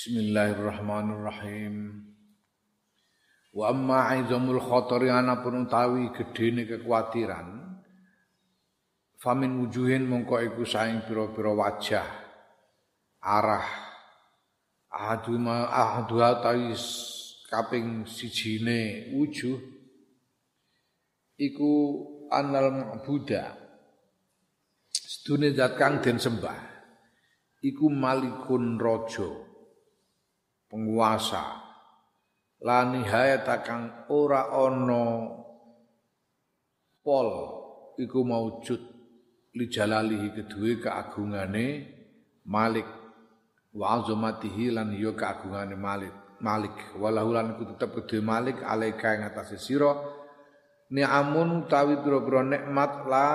Bismillahirrahmanirrahim. Wa amma aizamul khatari anapun utawi gedene kekhawatiran famin wujuhin mongko iku saing pira-pira wajah arah ahadu ma ahadu tais kaping sijine wujuh iku anal ma'buda sedune zat kang den sembah iku malikun raja penguasa. La nihayata ora ana pol iku maujud li jalalihi kedue keagungane Malik. Wa azamatihi lan yo keagungane Malik. Malik. Walahu lan iku tetep kedue Malik alaika ing atase sira. Ni'amun utawi pira-pira nikmat la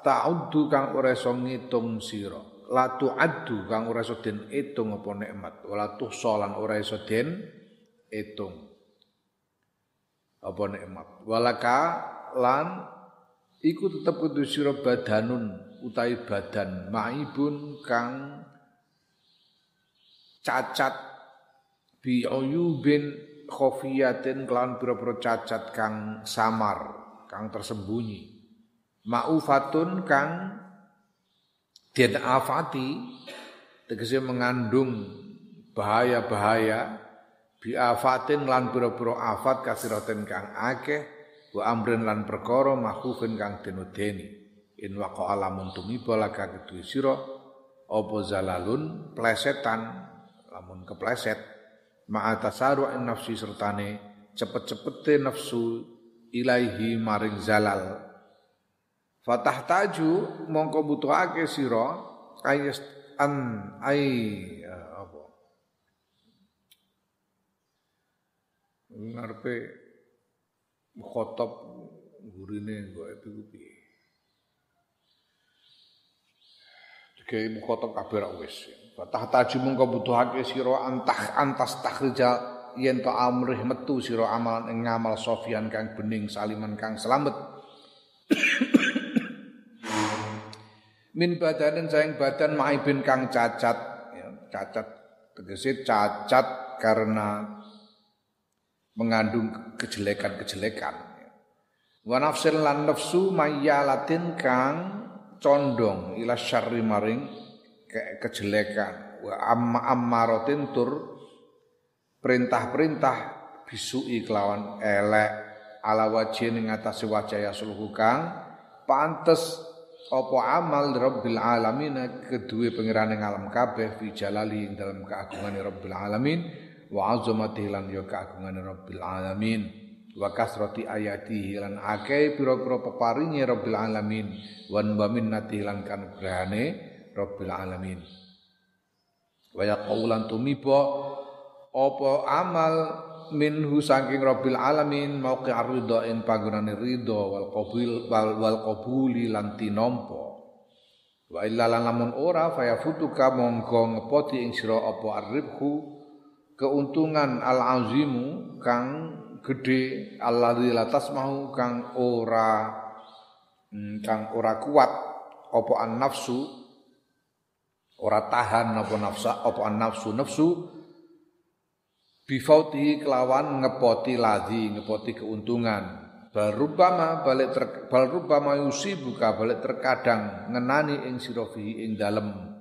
ta'uddu kang ora iso ngitung sira la tu'addu kang ora iso den etung apa nikmat. Wala tuhsalan ora iso den etung apa nikmat. Walaka lan iku tetep kudu sira badanun utawi badan maibun kang cacat. Bi uyubin khofiyatin kelan pira-pira cacat kang samar kang tersembunyi. Maufatun kang Den afati tegese mengandung bahaya-bahaya bi afatin lan pira-pira afat kasiraten kang akeh wa amrin lan perkara mahkufin kang denudeni in waqa alamun tumiba laka kedue sira apa zalalun plesetan lamun kepleset ma'atasaru nafsi sertane cepet-cepete nafsu ilaihi maring zalal Fatah taju mongko butuhake sira ayas an ai ya, apa? Ngarepe khotob gurine kok itu piye? Dikai mukhotob kabeh wis. Fatah taju mongko butuhake sira antah antas takhrija yen to amrih metu sira amalan ing ngamal sofian kang bening saliman kang selamat min badanin sayang badan maibin kang cacat. Ya, cacat. Tegese cacat karena mengandung kejelekan-kejelekan. Wa nafsil lan nafsu mayyalatin kang condong ila syarri maring ke kejelekan. Wa amma ammaratin tur perintah-perintah bisui kelawan elek ala wajhi ing atase wajah ya kang pantes apa amal Rabbil alamin kedua pangeran alam kabeh fi jalali ing dalam keagungan Rabbil alamin wa azamatihi lan ya keagungan Rabbil alamin wa kasrati ayati lan akeh pira-pira peparinge Rabbil alamin wa minnati lan kanugrahane Rabbil alamin. Wa yaqulan tumiba apa amal minhu saking rabbil alamin mauqi ridha ing panggonane ridha wal qabil wal, wal qabuli lan tinompo wa illa lamun ora fayafutuka mongko ngepoti ing sira apa arribhu keuntungan al azimu kang gede alladzi latas mau kang ora hmm, kang ora kuat apa an nafsu ora tahan apa nafsa apa an nafsu nafsu bifauti kelawan ngepoti ladhi ngepoti keuntungan. Barubama balik ter, barubama yusi buka balik terkadang ngenani ing sirofi ing dalem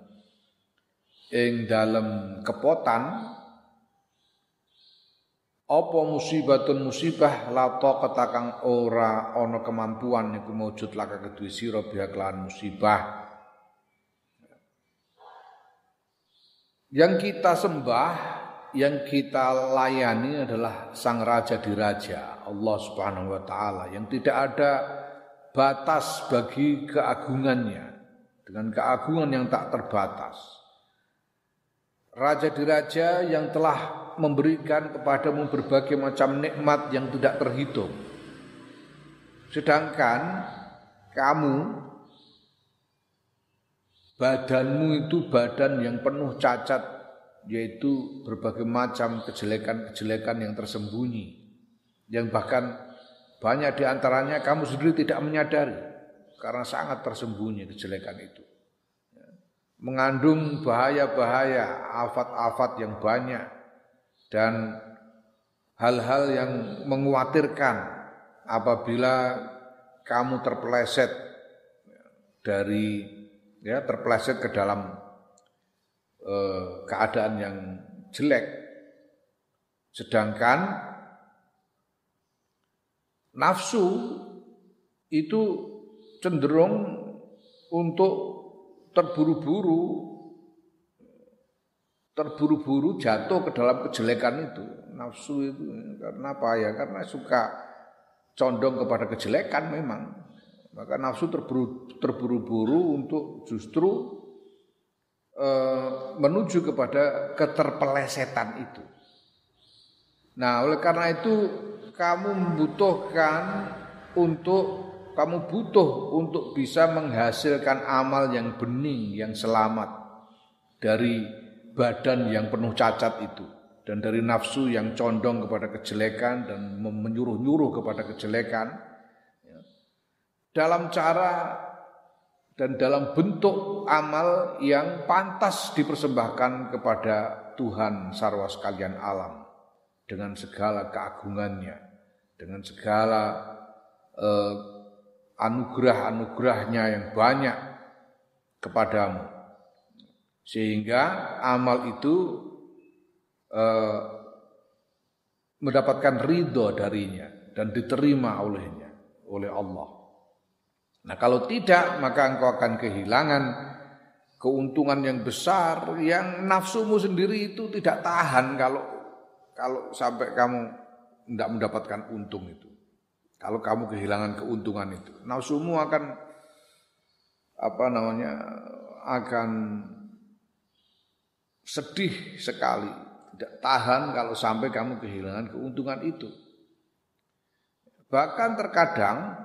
ing dalem kepotan. Apa musibatun musibah lato ketakang ora ono kemampuan iku maujud laka kedua siro biha musibah. Yang kita sembah yang kita layani adalah Sang Raja di Raja, Allah Subhanahu wa taala yang tidak ada batas bagi keagungannya dengan keagungan yang tak terbatas. Raja di Raja yang telah memberikan kepadamu berbagai macam nikmat yang tidak terhitung. Sedangkan kamu badanmu itu badan yang penuh cacat yaitu berbagai macam kejelekan-kejelekan yang tersembunyi yang bahkan banyak di antaranya kamu sendiri tidak menyadari karena sangat tersembunyi kejelekan itu. mengandung bahaya-bahaya, afat-afat yang banyak dan hal-hal yang menguatirkan apabila kamu terpeleset dari ya terpeleset ke dalam eh, keadaan yang jelek sedangkan nafsu itu cenderung untuk terburu-buru terburu-buru jatuh ke dalam kejelekan itu. Nafsu itu karena apa ya? Karena suka condong kepada kejelekan memang. Maka nafsu terburu, terburu-buru untuk justru e, menuju kepada keterpelesetan itu. Nah, oleh karena itu kamu membutuhkan untuk kamu butuh untuk bisa menghasilkan amal yang bening, yang selamat dari badan yang penuh cacat itu dan dari nafsu yang condong kepada kejelekan dan menyuruh-nyuruh kepada kejelekan ya. dalam cara dan dalam bentuk amal yang pantas dipersembahkan kepada Tuhan sarwa sekalian alam. Dengan segala keagungannya. Dengan segala eh, anugerah-anugerahnya yang banyak kepadamu. Sehingga amal itu eh, mendapatkan ridho darinya dan diterima olehnya oleh Allah. Nah kalau tidak maka engkau akan kehilangan keuntungan yang besar yang nafsumu sendiri itu tidak tahan kalau kalau sampai kamu tidak mendapatkan untung itu. Kalau kamu kehilangan keuntungan itu, nafsumu akan apa namanya akan sedih sekali, tidak tahan kalau sampai kamu kehilangan keuntungan itu. Bahkan terkadang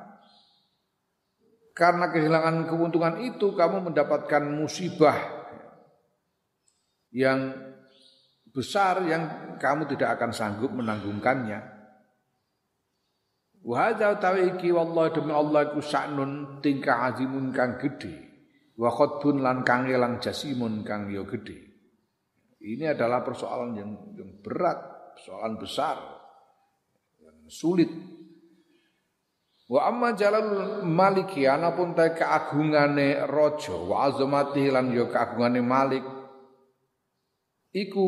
karena kehilangan keuntungan itu kamu mendapatkan musibah yang besar yang kamu tidak akan sanggup menanggungkannya. Wa hadza tawiki wallahi demi Allah iku sa'nun tingkah azimun kang gedhe wa khotbun lan kang elang jasimun kang yo gedhe. Ini adalah persoalan yang, yang berat, persoalan besar, yang sulit. Wa amma jalal maliki anapun ta keagungane raja wa azamati lan yo keagungane malik iku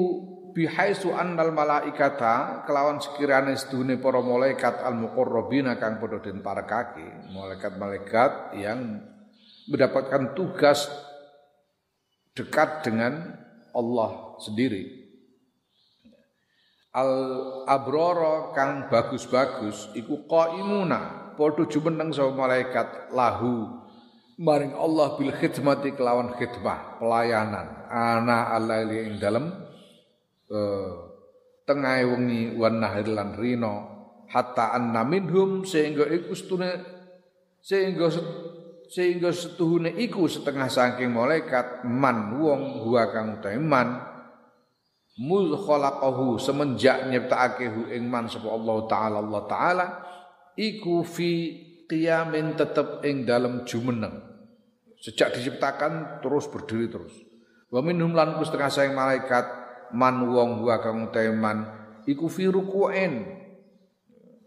bihaisu annal malaikata kelawan sekiranya sedune para malaikat al muqarrabina kang padha den parekake malaikat-malaikat yang mendapatkan tugas dekat dengan Allah sendiri. Al abroro kang bagus-bagus iku qaimuna padha jumeneng sapa malaikat lahu. Maring Allah bil khidmati kelawan khidmah pelayanan. Ana alaili ing dalem uh, tengah wengi wan nahir lan rino hatta anna minhum sehingga iku stune sehingga sehingga setuhune iku setengah saking malaikat man wong huwa kang man mul khalaqahu semenjak nyiptakake hu ing man sapa Allah taala Allah taala iku fi qiyamin tetep ing dalam jumeneng. Sejak diciptakan terus berdiri terus. Wa minhum lan setengah saking malaikat man wong huwa kang man iku fi ruku'in.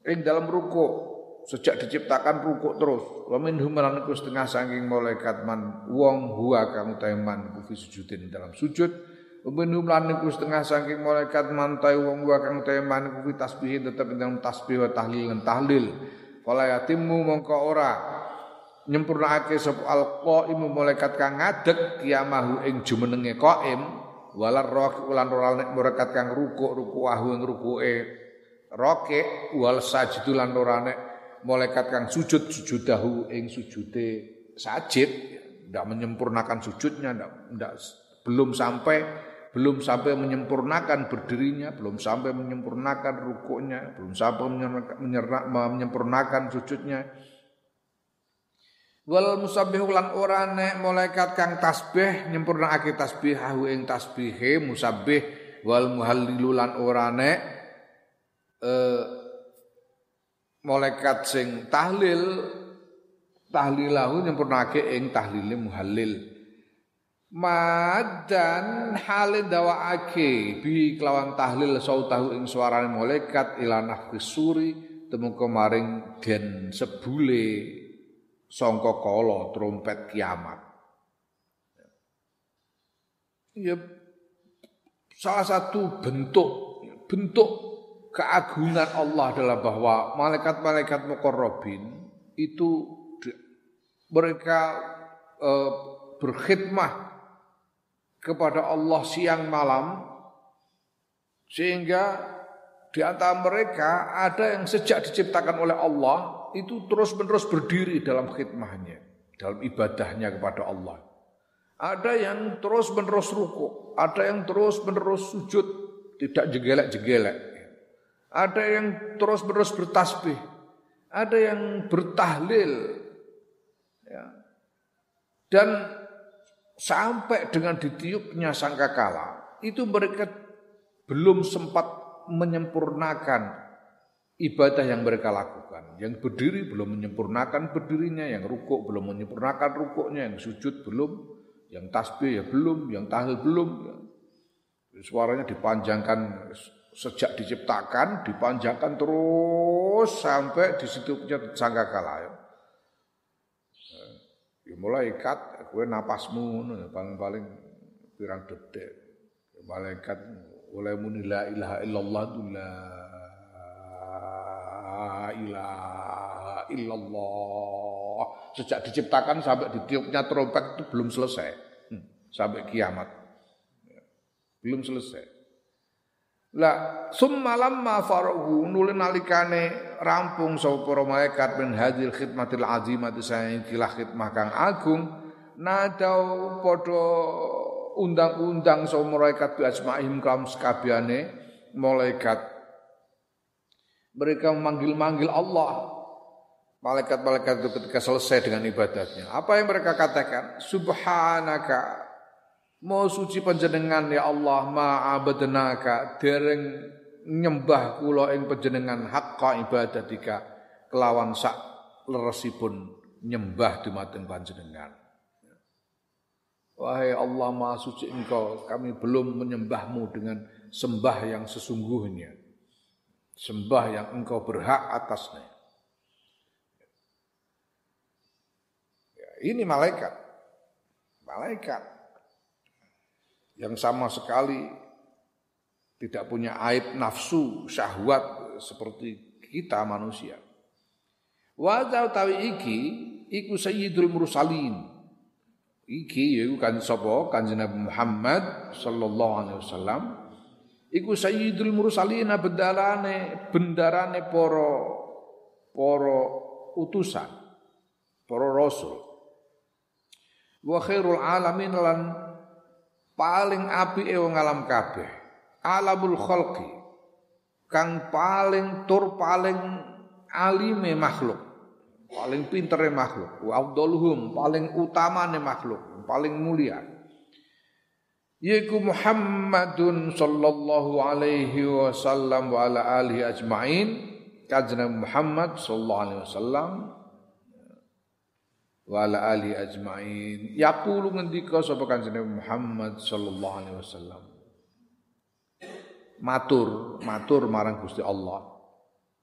Ing dalam ruku' sejak diciptakan rukuk terus. Wa minhum lan setengah saking malaikat man wong huwa kang man kufi sujudin dalam sujud wa minhum lan setengah saking malaikat man tai wong huwa kang man kufi tasbih tetep dalam tasbih wa tahlil lan tahlil. Fala yatimmu mongko ora nyempurnakake sapa alqaimu malaikat kang ngadeg kiamahu ing jumenenge qaim walar roh ulan ora nek malaikat kang rukuk rukuahu ing rukuke roke wal sajdulan ora nek malaikat kang sujud sujudahu ing sujude sajid. Tidak menyempurnakan sujudnya tidak belum sampai belum sampai menyempurnakan berdirinya, belum sampai menyempurnakan rukuknya, belum sampai menyempurnakan sujudnya. Wal musabbihu lan ora nek malaikat kang tasbih nyempurnakake tasbih ahu ing tasbihe musabbih wal muhallilu lan ora nek eh, malaikat sing tahlil tahlilahu nyempurnake ing tahlile muhallil Madan halin dawaake bi kelawan tahlil sautahu ing suarane malaikat ila nafkis suri temu kemaring den sebule sangka kala trompet kiamat. Ya salah satu bentuk bentuk keagungan Allah adalah bahwa malaikat-malaikat mukarrabin itu mereka eh, berkhidmah kepada Allah siang malam sehingga di antara mereka ada yang sejak diciptakan oleh Allah itu terus-menerus berdiri dalam khidmahnya, dalam ibadahnya kepada Allah. Ada yang terus-menerus ruku, ada yang terus-menerus sujud, tidak jegelek-jegelek. Ada yang terus-menerus bertasbih, ada yang bertahlil. Ya. Dan sampai dengan ditiupnya sangkakala itu mereka belum sempat menyempurnakan ibadah yang mereka lakukan. Yang berdiri belum menyempurnakan berdirinya, yang rukuk belum menyempurnakan rukuknya, yang sujud belum, yang tasbih ya belum, yang tahlil belum. Ya. Suaranya dipanjangkan sejak diciptakan, dipanjangkan terus sampai di situ sangkakala. Ya. ya mulai kat Kue napasmu paling-paling pirang detik. Malaikat oleh muni la ilaha illallah la ilaha illallah. Sejak diciptakan sampai ditiupnya trompet itu belum selesai. Hmm, sampai kiamat. Belum selesai. Lah summa lamma farahu nulin nalikane rampung sapa para malaikat min hadil khidmatil azimati saing kilah khidmah kang agung nadau padha undang-undang so malaikat bi asmaihim kaum sekabiane malaikat. Mereka memanggil-manggil Allah. Malaikat-malaikat itu ketika selesai dengan ibadatnya. Apa yang mereka katakan? Subhanaka. Mau suci panjenengan ya Allah ma'abadnaka dereng nyembah kula ing panjenengan haqqa ibadatika kelawan sak leresipun nyembah dumateng panjenengan Wahai Allah Maha Suci Engkau, kami belum menyembahmu dengan sembah yang sesungguhnya. Sembah yang Engkau berhak atasnya. Ya, ini malaikat. Malaikat yang sama sekali tidak punya aib nafsu, syahwat seperti kita manusia. Wa tawi iki iku sayyidul mursalin iki yaiku kan sapa? Kanjeng Nabi Muhammad sallallahu alaihi wasallam. Iku sayyidul mursalin bendarane bendarane para para utusan para rasul. Wa khairul alamin lan paling apike wong alam kabeh alamul khalqi kang paling tur paling alime makhluk paling pintere makhluk. Wa afdaluhum paling utamane makhluk. Paling mulia. Yaiku Muhammadun sallallahu alaihi wasallam wa ala alihi ajmain. Kanjeng Muhammad sallallahu alaihi wasallam wa ala alihi ajmain. Yaqulu ngendika sapa kanjeng Muhammad sallallahu alaihi wasallam? Matur matur marang Gusti Allah.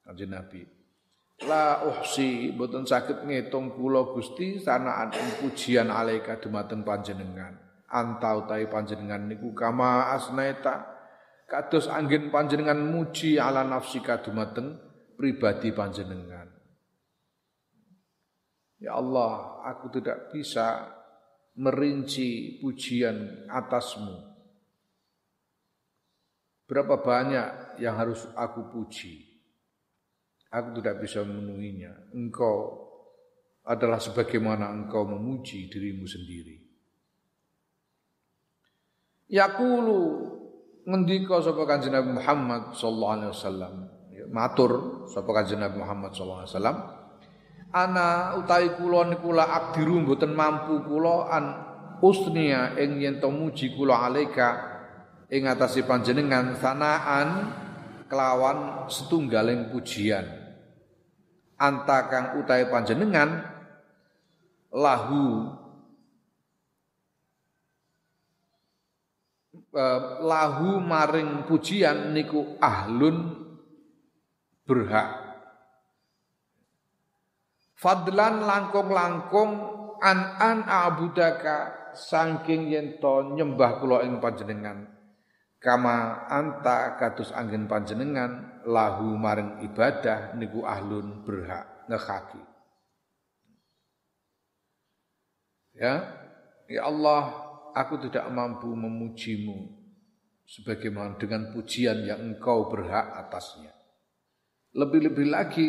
Kanjeng Nabi La uhsi boten sakit ngitung kula Gusti sanaan pujian alaika dumateng panjenengan. Anta utahi panjenengan niku kama asnaita kados angin panjenengan muji ala nafsika dumateng pribadi panjenengan. Ya Allah, aku tidak bisa merinci pujian atasmu. Berapa banyak yang harus aku puji? Aku tidak bisa memenuhinya. Engkau adalah sebagaimana engkau memuji dirimu sendiri. Yaqulu ngendika sapa Kanjeng Nabi Muhammad sallallahu alaihi wasallam ya, matur sapa Kanjeng Nabi Muhammad sallallahu alaihi wasallam ana utawi kula niku la akdiru mboten mampu kula an usnia ing yen to muji kula alaika ing atase panjenengan sanaan kelawan setunggaling pujian anta kang utahe panjenengan lahu eh, lahu maring pujian niku ahlun berhak. Fadlan langkung-langkung an an abudaka saking yen to nyembah kula ing panjenengan. Kama anta kados angin panjenengan lahu maring ibadah niku ahlun berhak ngekaki ya ya Allah aku tidak mampu memujimu sebagaimana dengan pujian yang engkau berhak atasnya lebih-lebih lagi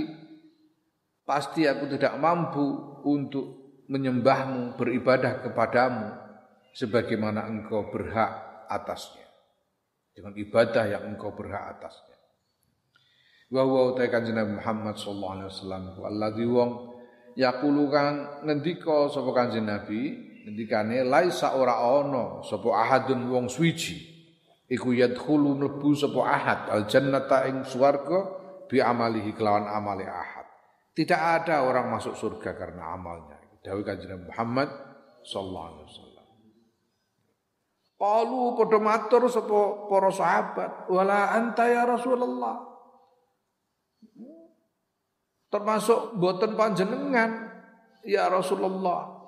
pasti aku tidak mampu untuk menyembahmu, beribadah kepadamu sebagaimana engkau berhak atasnya. Dengan ibadah yang engkau berhak atasnya. Wa wa ta kanjeng Muhammad sallallahu alaihi wasallam alladzi wong yaqulu kang ngendika sapa kanjeng Nabi ngendikane laisa ora ana sapa ahadun wong suwiji iku yadkhulu mlebu sapa ahad al jannata ing swarga bi amalihi kelawan amale ahad tidak ada orang masuk surga karena amalnya. Dawai kanjeng Muhammad sallallahu alaihi wasallam. Qalu padha matur sapa para sahabat, "Wala anta ya Rasulullah." Termasuk boten panjenengan. Ya Rasulullah.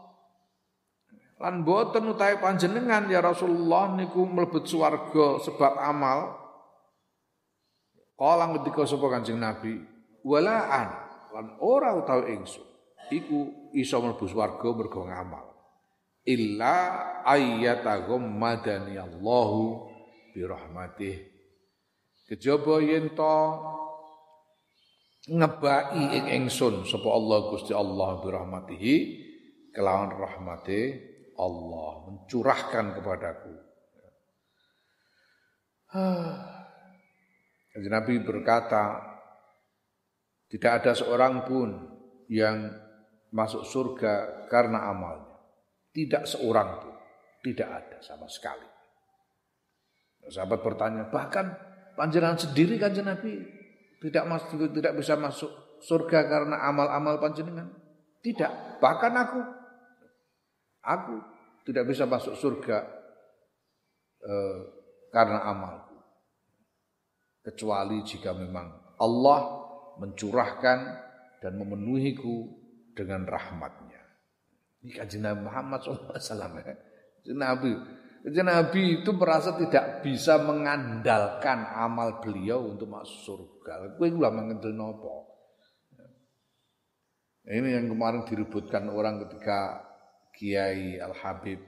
Lan boten utahe panjenengan ya Rasulullah niku mlebet swarga sebab amal. Kala ngendika sapa Kanjeng Nabi, "Wala an lan ora utawi ingsun. Iku iso mlebu swarga mergo ngamal. Illa ayyatagum madani Allahu bi rahmatih. Kejaba yen to ngebaki ing ingsun sapa Allah Gusti Allah bi rahmatihi kelawan rahmate Allah mencurahkan kepadaku Nabi berkata tidak ada seorang pun yang masuk surga karena amalnya. Tidak seorang pun. Tidak ada sama sekali. Sahabat bertanya, bahkan panjenengan sendiri kan Nabi tidak masuk tidak bisa masuk surga karena amal-amal panjenengan. Tidak, bahkan aku aku tidak bisa masuk surga eh, karena amalku. Kecuali jika memang Allah mencurahkan dan memenuhiku dengan rahmatnya. Ini Muhammad SAW. Ya. Nabi, Nabi itu merasa tidak bisa mengandalkan amal beliau untuk masuk surga. Gue gula mengandel nopo. Ini yang kemarin diributkan orang ketika Kiai Al Habib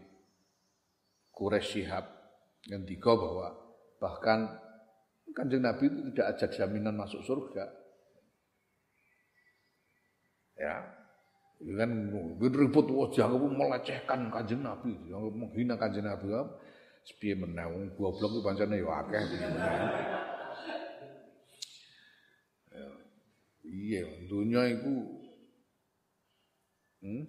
Quraisy Shihab ngendika bahwa bahkan kanjeng Nabi itu tidak ada jaminan masuk surga. Ya. Kan ribut wah jangan melecehkan kanjeng Nabi, menghina kanjeng Nabi. Sepiye meneh wong goblok iki pancene ya akeh ya, Iya, dunia itu hmm?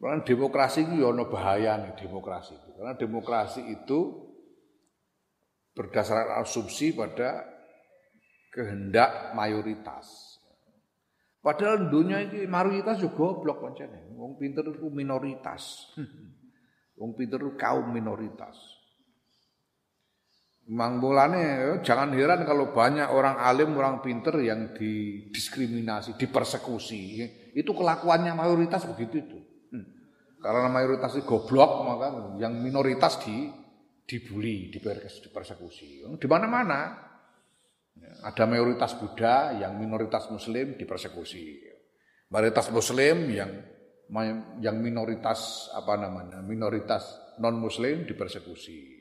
Karena demokrasi itu ya bahaya nih demokrasi itu. Karena demokrasi itu berdasarkan asumsi pada kehendak mayoritas. Padahal dunia ini mayoritas juga goblok pancene. Wong pinter itu minoritas. Wong pinter itu kaum minoritas. Mangbulane jangan heran kalau banyak orang alim, orang pinter yang didiskriminasi, dipersekusi. Itu kelakuannya mayoritas begitu itu. Karena mayoritas itu goblok, maka yang minoritas di dibully, dipersekusi. Di mana-mana. Ada mayoritas Buddha, yang minoritas Muslim dipersekusi. Mayoritas Muslim yang yang minoritas apa namanya minoritas non Muslim dipersekusi.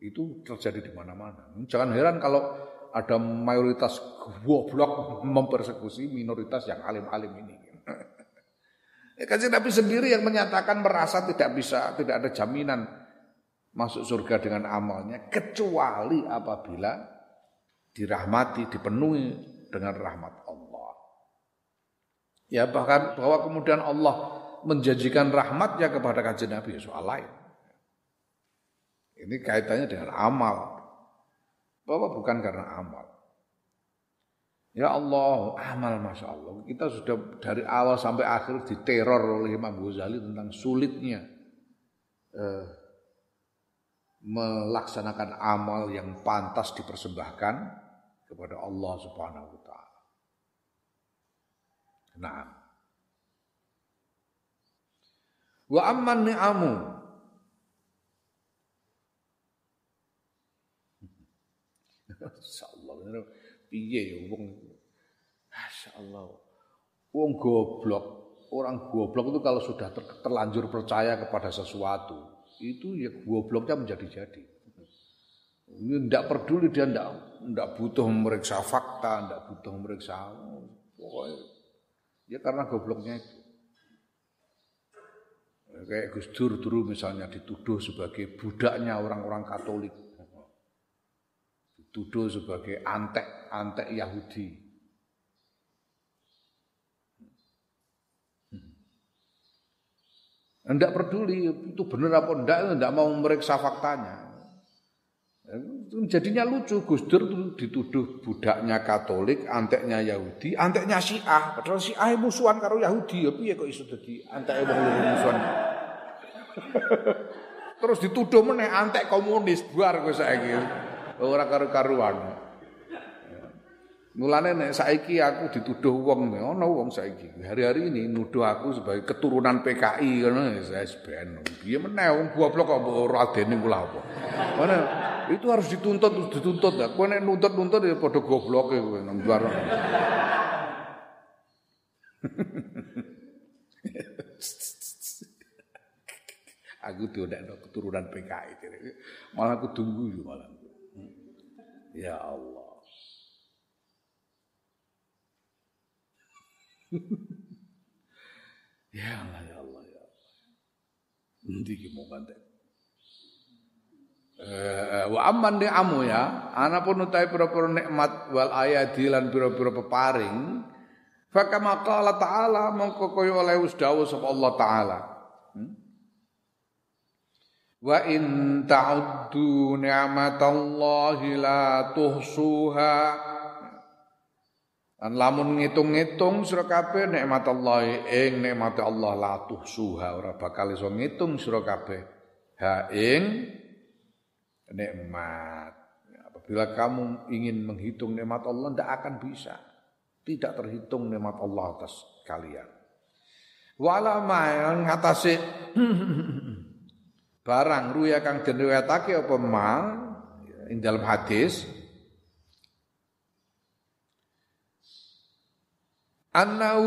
Itu terjadi di mana-mana. Jangan heran kalau ada mayoritas goblok mempersekusi minoritas yang alim-alim ini. Ya, Kasih Nabi sendiri yang menyatakan merasa tidak bisa, tidak ada jaminan masuk surga dengan amalnya kecuali apabila dirahmati, dipenuhi dengan rahmat Allah. Ya bahkan bahwa kemudian Allah menjanjikan rahmatnya kepada kajian Nabi ya soal lain. Ini kaitannya dengan amal. Bahwa bukan karena amal. Ya Allah, amal Masya Allah. Kita sudah dari awal sampai akhir diteror oleh Imam Ghazali tentang sulitnya eh, melaksanakan amal yang pantas dipersembahkan kepada Allah Subhanahu wa taala. Nah. Wa amman ni'amu Insyaallah piye ya wong Masyaallah. Wong goblok, orang goblok itu kalau sudah ter terlanjur percaya kepada sesuatu, itu ya gobloknya menjadi-jadi. Ini tidak peduli dia tidak tidak butuh memeriksa fakta, tidak butuh memeriksa pokoknya ya karena gobloknya itu. Kayak Gus Dur dulu misalnya dituduh sebagai budaknya orang-orang Katolik, dituduh sebagai antek antek Yahudi. Tidak peduli itu benar apa enggak, tidak mau memeriksa faktanya. Jadinya lucu Gus Dur dituduh budaknya Katolik, anteknya Yahudi, anteknya Syiah. Padahal Syiah musuhan karo Yahudi, ya piye kok iso dadi antek wong loro musuhan. Terus dituduh meneh antek komunis, buar kowe saiki. Ora karo-karuan. Mulane nek saiki aku dituduh wong ana wong saiki. Hari-hari ini nuduh aku sebagai keturunan PKI ngono saya ben. Piye meneh wong goblok kok ora adene kula apa. Mana itu harus dituntut dituntut ya. Kowe nek nuntut-nuntut ya padha gobloke kowe nang aku ada keturunan PKI. Malah aku tunggu malah. Ya ya Allah ya Allah ya Allah. Nanti mau ganti. Eh, wa amman amu ya, anapun utai pira-pira nikmat wal ayati lan pira-pira peparing, fa kama qala ta'ala mongko kaya oleh wis dawuh sapa Allah taala. Hmm? Wa in ta'uddu ni'matallahi la tuhsuha Lan lamun ngitung-ngitung sira kabeh nikmat Allah ing nikmat Allah la tuhsuha ora bakal iso ngitung sira kabeh ha ing nikmat. Apabila kamu ingin menghitung nikmat Allah tidak akan bisa. Tidak terhitung nikmat Allah atas kalian. Wala yang ngatasi barang ruya kang den riwayatake apa mal ing dalam hadis Anau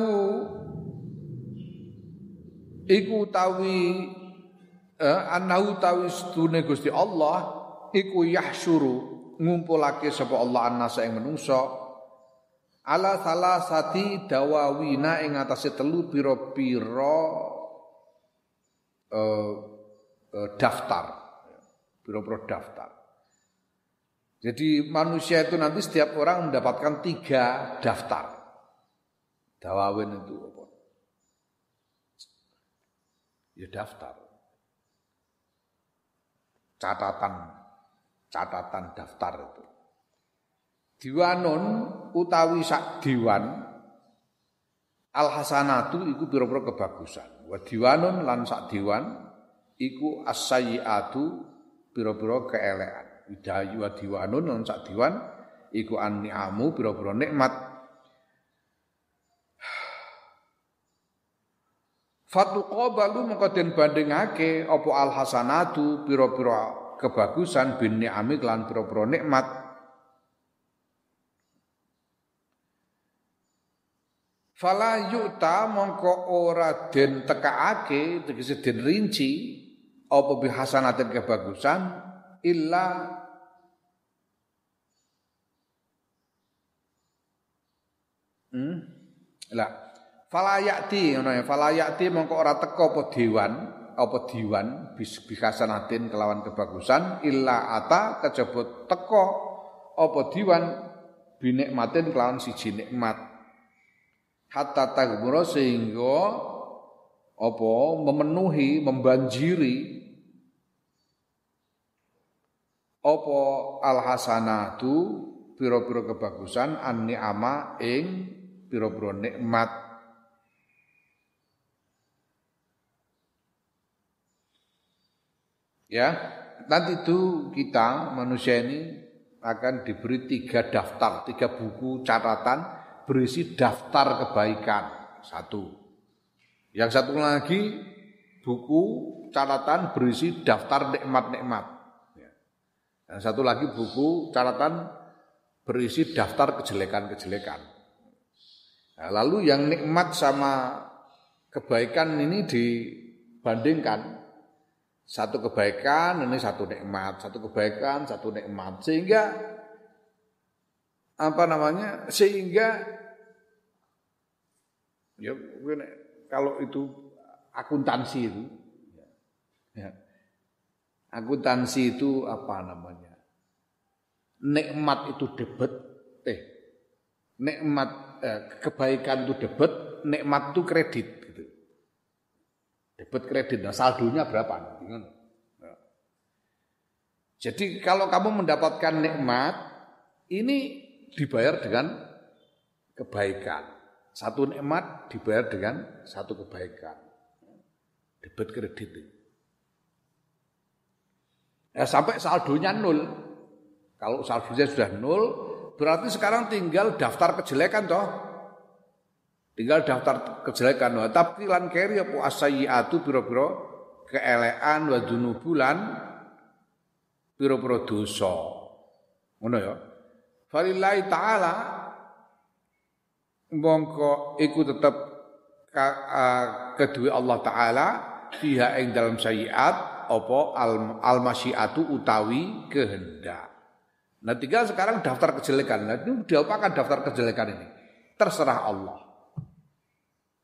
iku tawi eh, anau tawi sedune Gusti Allah iku yahsyuru ngumpulake sapa Allah annasa ing menungso ala salasati dawawina ing atase telu pira-pira eh, eh, daftar. Pira-pira daftar. Jadi manusia itu nanti setiap orang mendapatkan tiga daftar. Dawawin itu apa? Ya daftar. Catatan catatan daftar itu. Diwanun utawi sak diwan Al hasanatu iku pira-pira kebagusan. Wa diwanun lan sak diwan iku as-sayyiatu pira-pira keelekan. Widayu wa diwanun lan sak diwan iku an-ni'amu pira-pira nikmat Fatuqabalu mengko den bandingake apa al hasanatu pira-pira kebagusan bin ni'ami lan pira-pira nikmat. Fala yuta mongko ora den tekaake tegese den rinci apa bi hasanatin kebagusan? Illa Hmm? Lah Falayati ngono ya, falayati mongko ora teko apa dewan, apa diwan bis bikasanatin kelawan kebagusan illa ata kejebut teko apa diwan binikmatin kelawan siji nikmat. Hatta tagmura sehingga apa memenuhi, membanjiri apa al hasanatu pira-pira kebagusan an ni'ama ing pira-pira nikmat Ya. nanti itu kita manusia ini akan diberi tiga daftar, tiga buku catatan berisi daftar kebaikan. Satu. Yang satu lagi buku catatan berisi daftar nikmat-nikmat. Ya. Yang satu lagi buku catatan berisi daftar kejelekan-kejelekan. Nah, lalu yang nikmat sama kebaikan ini dibandingkan satu kebaikan ini satu nikmat, satu kebaikan satu nikmat. Sehingga apa namanya? Sehingga ya kalau itu akuntansi itu ya, akuntansi itu apa namanya? Nikmat itu debet eh nikmat eh, kebaikan itu debet nikmat itu kredit Debit kredit, nah saldonya berapa? Ya. Jadi kalau kamu mendapatkan nikmat, ini dibayar dengan kebaikan. Satu nikmat dibayar dengan satu kebaikan. Debit kredit. Ya, sampai saldonya nol. Kalau saldonya sudah nol, berarti sekarang tinggal daftar kejelekan toh. Tinggal daftar kejelekan wa tapi lan keri apa asayiatu pira-pira keelekan wa dunubulan pira-pira dosa. Ngono ya. Falillahi taala mongko iku tetep kedua Allah taala fiha ing dalam sayiat apa al, al masyiatu utawi kehendak. Nah tinggal sekarang daftar kejelekan. Nah ini diapakan daftar kejelekan ini? Terserah Allah.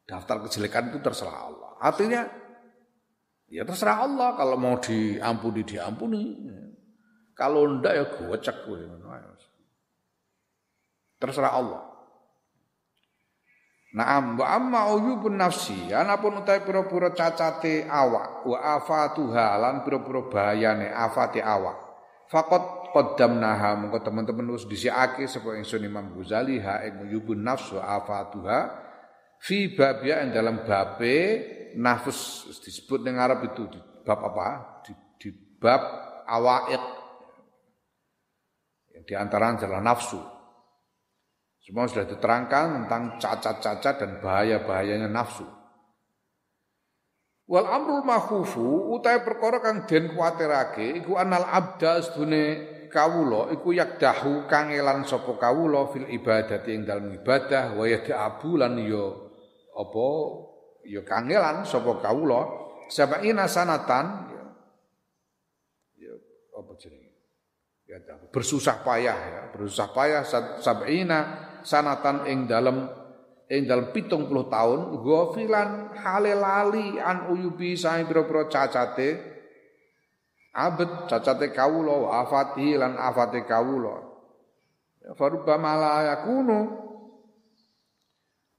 Daftar kejelekan itu terserah Allah. Artinya ya terserah Allah kalau mau diampuni diampuni. Kalau ndak ya gocek kowe Terserah Allah. Naam wa amma uyubun nafsi anapun utai pura-pura cacate awak wa afatuha lan pura-pura bahayane afate awak. Fakot qaddamnaha mengko teman-teman wis disiake sapa ingsun Imam Ghazali ha ing uyubun nafs wa afatuha fi babia yang dalam babe nafs disebut dengan Arab itu di bab apa? Di, di bab awaid. Yang di antara adalah nafsu. Semua sudah diterangkan tentang cacat-cacat dan bahaya-bahayanya nafsu. Wal amrul makhufu utai perkara kang den kuwatirake iku anal abda sedune kawula iku yakdahu kangelan sapa kawula fil ibadati ing dalem ibadah wa yad'abu lan ya apa? Ya kangelan sapa kawula. Sab'ina sanatan ya, ya apa jenenge? Ya bersusah payah ya. Bersusah payah sab'ina sanatan ing dalem ing dalem 70 tahun ghafilan hale lali an uyubi sae pira-pira cacate. Abet cacate kawula afati lan afate kawula. Ya farubbama la yakunu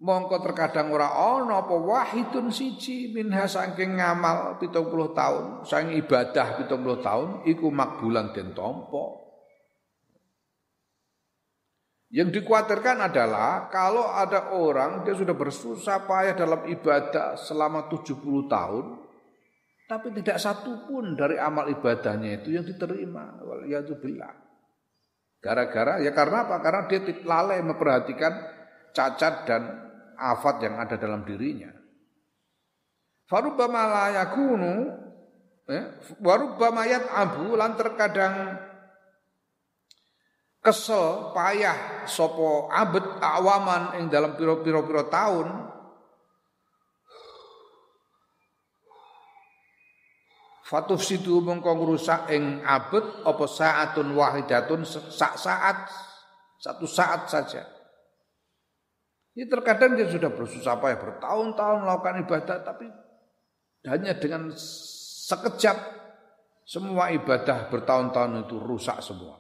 mongko terkadang ora ana apa wahidun siji minha saking ngamal 70 tahun, saking ibadah 70 tahun iku makbulan den tampa. Yang dikhawatirkan adalah kalau ada orang dia sudah bersusah payah dalam ibadah selama 70 tahun tapi tidak satu pun dari amal ibadahnya itu yang diterima. Waliyadzubillah. Gara-gara ya karena apa? Karena dia lalai memperhatikan cacat dan afat yang ada dalam dirinya. Farubbama la yakunu ya, warubbama abu lan terkadang kesel payah sopo abet awaman ing dalam piro-piro piro tahun Fatuf situ mengko ngrusak ing abet apa saatun wahidatun sak saat satu saat saja. Ini terkadang dia sudah bersusah payah bertahun-tahun melakukan ibadah tapi hanya dengan sekejap semua ibadah bertahun-tahun itu rusak semua.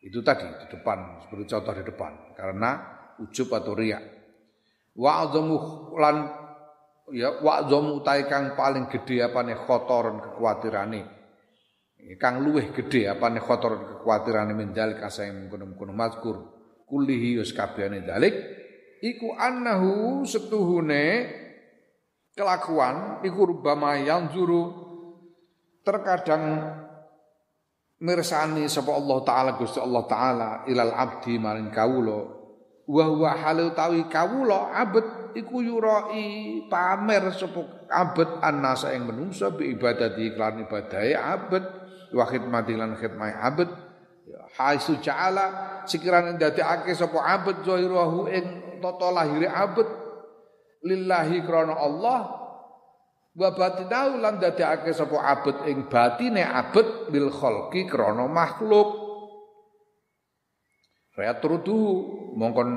Itu tadi di depan seperti contoh di depan karena ujub atau riak. Wa'dhamu lan ya wa'dhamu utai kang paling gede apane khotoron kekhawatirane. Kang luweh gede apane khotoron kekhawatirane mendalik asa yang mengkono-mengkono mazkur kullihi wis kabehane dalik iku annahu setuhune kelakuan iku rubama yanzuru terkadang mirsani sapa Allah taala Gusti Allah taala ilal abdi maring kawula. Wa huwa halu tawi kawula abet iku yurai pamer sapa abet annasa ing menungso bi ibadati iklan ibadahe abet wa khidmati lan khidmah abet haisu ja'ala sekiranya dadekake sapa abet zairahu ing tata lahire abet lillahi krana Allah wa batinahu lan dadekake sapa abet ing batine abet bil khalqi krana makhluk. Raya turutu mongkon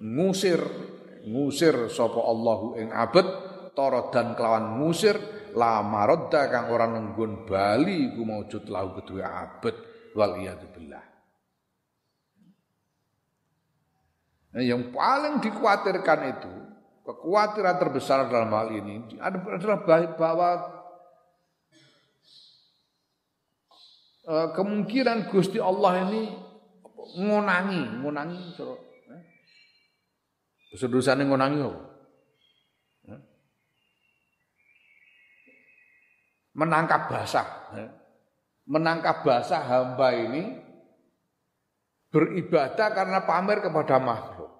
ngusir ngusir sapa Allahu ing abet tara dan kelawan ngusir la maradda kang ora nenggon bali ku maujud lahu kedue abet Nah, yang paling dikhawatirkan itu Kekhawatiran terbesar dalam hal ini adalah bahwa eh, kemungkinan Gusti Allah ini ngonangi, ngonangi eh? dosa ini ngonangi? Eh? Menangkap basah. Menangkap basah hamba ini beribadah karena pamer kepada makhluk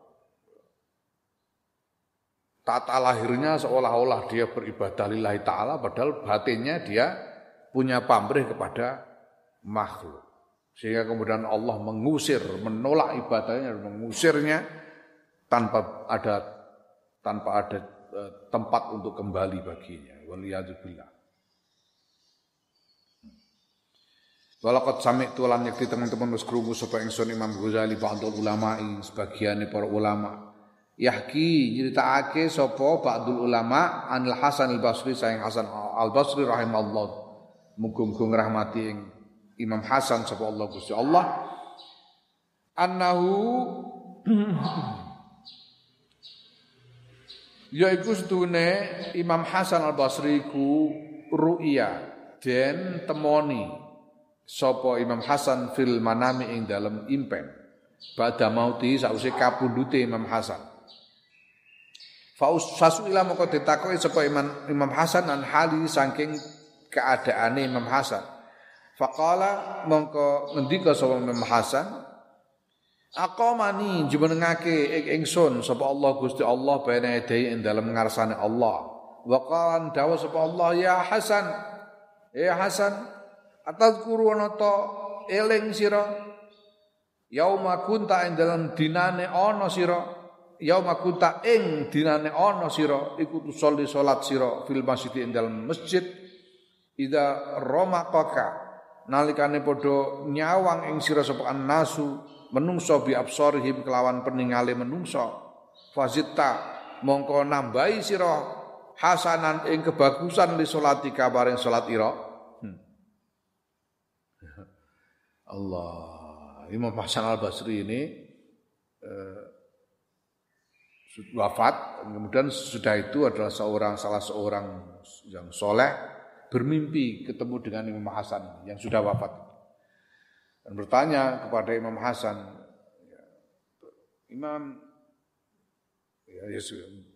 tata lahirnya seolah-olah dia beribadah lillahi ta'ala padahal batinnya dia punya pamrih kepada makhluk. Sehingga kemudian Allah mengusir, menolak ibadahnya, mengusirnya tanpa ada tanpa ada e, tempat untuk kembali baginya. Waliyadzubillah. Walakot sami tulan yakti teman-teman wis krungu sapa ingsun Imam Ghazali ba'dul ulama sebagian para ulama. Yahki nyeritakake sapa ba'dul ulama anil Hasan al Basri sayang Hasan al Basri rahimallahu. Muga-muga ngrahmati ing Imam Hasan sapa Allah Gusti Allah. Annahu yaiku sedune Imam Hasan al Basri ku ru'ya den temoni sapa Imam Hasan fil manami ing dalam impen pada mauti sause kapundute Imam Hasan Faus ila moko ditakoki sapa Imam Imam Hasan an hali saking keadaane Imam Hasan. Faqala mongko ngendika sapa Imam Hasan Aqamani jumenengake ing ingsun sapa Allah Gusti Allah bene ing dalem ngarsane Allah. Wa qala dawa sapa Allah ya Hasan ya Hasan atazkuru ana ta eling sira. Yauma kunta ing dalem dinane ana sira. Yauma kunta ing dinane ana sira iku tusolli salat sira fil masjid ing dalem masjid. Ida romaqaka nalikane padha nyawang ing sira sapa nasu menungso bi absorihim kelawan peningale menungso. Fazita mongko nambahi sira hasanan ing kebagusan li salati kabaring salat ira hmm. Allah. Imam Hasan Al Basri ini eh, wafat kemudian sudah itu adalah seorang salah seorang yang soleh bermimpi ketemu dengan Imam Hasan yang sudah wafat. Dan bertanya kepada Imam Hasan ya, Imam ya, ya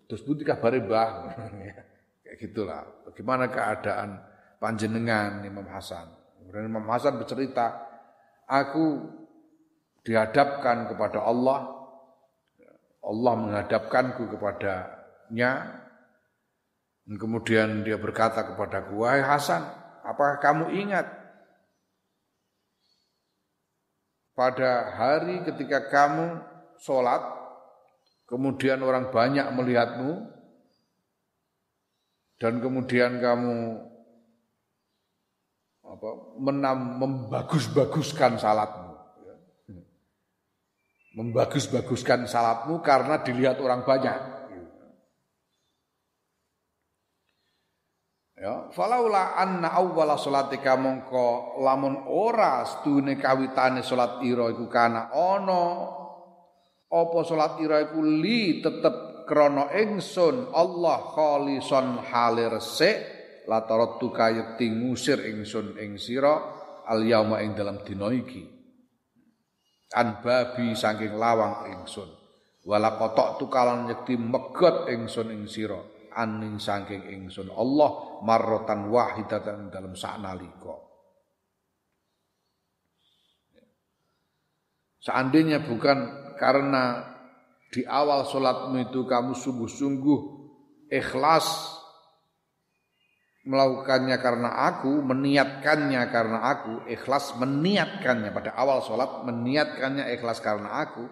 terus putih kabar bah kayak gitulah. Bagaimana keadaan panjenengan Imam Hasan? Kemudian Imam Hasan bercerita aku dihadapkan kepada Allah. Allah menghadapkanku kepadanya. Dan kemudian dia berkata kepadaku wahai Hasan apakah kamu ingat pada hari ketika kamu sholat kemudian orang banyak melihatmu dan kemudian kamu apa menam membagus-baguskan salatmu membagus-baguskan salatmu karena dilihat orang banyak. Ya, falaula anna awwala salatika mongko lamun ora stune kawitane salat ira iku kana ana apa salat ira iku li tetep krana ingsun Allah khalison hale resik la tarattu kayekti ngusir ingsun ing sira al yauma ing dalam dina iki. An babi saking lawang ingsun. Wala kotok tukalan nyekti megot ingsun ing sira aning saking ingsun Allah marrotan wahidatan dalam saknalika Seandainya bukan karena di awal sholatmu itu kamu sungguh-sungguh ikhlas melakukannya karena aku, meniatkannya karena aku, ikhlas meniatkannya pada awal sholat, meniatkannya ikhlas karena aku.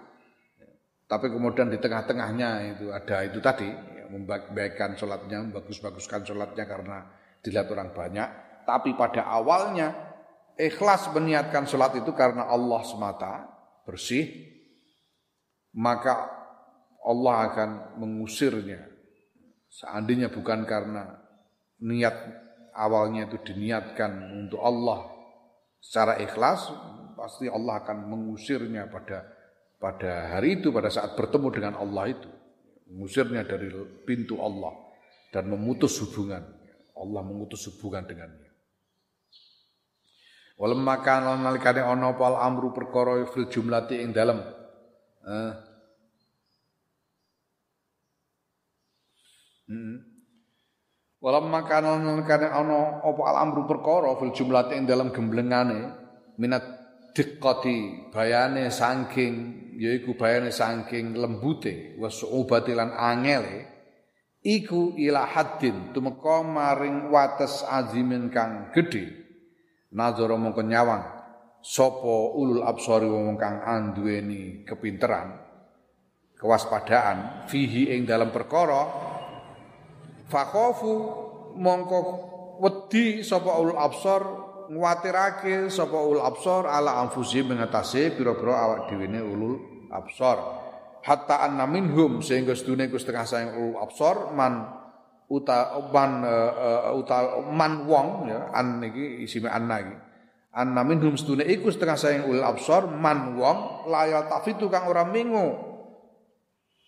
Tapi kemudian di tengah-tengahnya itu ada itu tadi, ya, membaikkan sholatnya, membagus-baguskan sholatnya karena dilihat orang banyak. Tapi pada awalnya ikhlas meniatkan sholat itu karena Allah semata, bersih, maka Allah akan mengusirnya. Seandainya bukan karena niat awalnya itu diniatkan untuk Allah secara ikhlas, pasti Allah akan mengusirnya pada pada hari itu, pada saat bertemu dengan Allah itu. Mengusirnya dari pintu Allah dan memutus hubungan. Allah memutus hubungan dengannya. Kana nalikane ana apa amru perkara fil jumlati ing dalem. Eh. Hmm. Walam makanan kane ana apa al-amru perkara fil jumlati ing dalam gemblengane minat diqqati bayane saking yaiku bayane saking lembute wa su'ubati lan angele iku ila haddin tumeka maring wates azimin kang gedhe. Nazara mongko nyawang sapa ulul absari wong kang anduweni kepinteran kewaspadaan fihi ing dalam perkara Fakhofu mongko wedi sapa ulul absar nguwatirake sapa ulul absar ala anfusi mengatasi pira-pira awak dhewe ulul absar hatta anna minhum sehingga sedune ku setengah sayang ulul absar man uta man uh, uta man wong ya an iki isime anna iki. Anna minhum sedune iku setengah sayang ulul absar man wong layal tafitu kang ora mingu.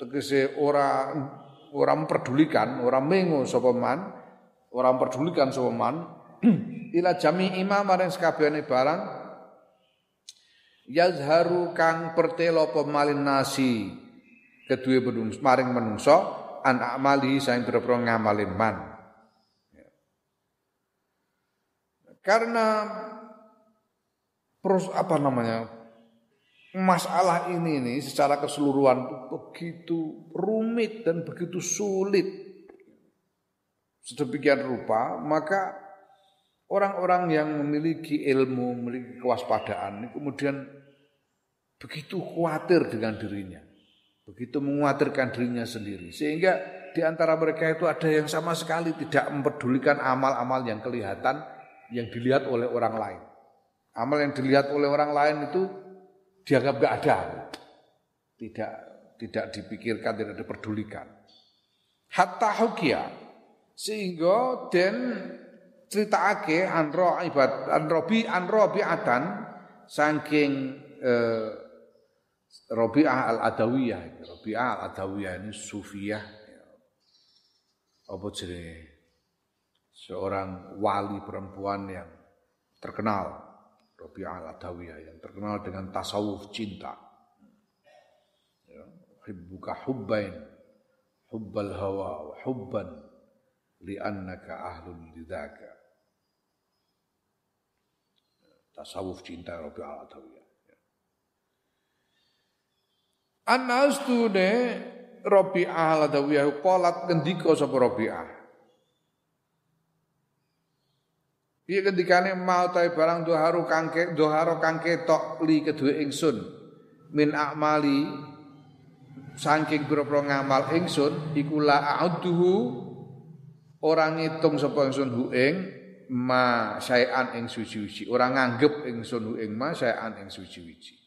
Tegese ora orang memperdulikan, orang mengo sapa man, orang memperdulikan sapa man. Ila jami imam maring sekabehane barang yazharu kang pertelo pemalin nasi kedua menungso maring menungso an amali saing pira-pira ngamalin man. Karena pros apa namanya masalah ini nih secara keseluruhan begitu rumit dan begitu sulit. Sedemikian rupa maka orang-orang yang memiliki ilmu memiliki kewaspadaan kemudian begitu khawatir dengan dirinya begitu mengkhawatirkan dirinya sendiri. Sehingga di antara mereka itu ada yang sama sekali tidak mempedulikan amal-amal yang kelihatan yang dilihat oleh orang lain. Amal yang dilihat oleh orang lain itu dianggap gak ada. Tidak tidak dipikirkan, tidak diperdulikan. Hatta hukia sehingga den critakake anro ibad anrobi anrobi atan saking eh, Robi'ah al-Adawiyah. Robi'ah al-Adawiyah ini sufiyah. Apa jadi seorang wali perempuan yang terkenal Rabi'ah al-Adawiyah yang terkenal dengan tasawuf cinta. Ya, hibbuka hubbain, hubbal hawa wa hubban li'annaka ahlun lidhaka. Tasawuf cinta Rabi'ah al-Adawiyah. Ya. Anas ne Rabi'ah al-Adawiyah qalat ngendika sapa Rabi'ah Iya ketikane mau tae barang doharu kangke doharo kangke tok li kedue ingsun min akmali saking pira-pira ngamal ingsun iku la a'udhu ora ngitung sapa ingsun hu ing ma sayan ing suci-suci ora nganggep ingsun hu ing ma sayan ing suci-suci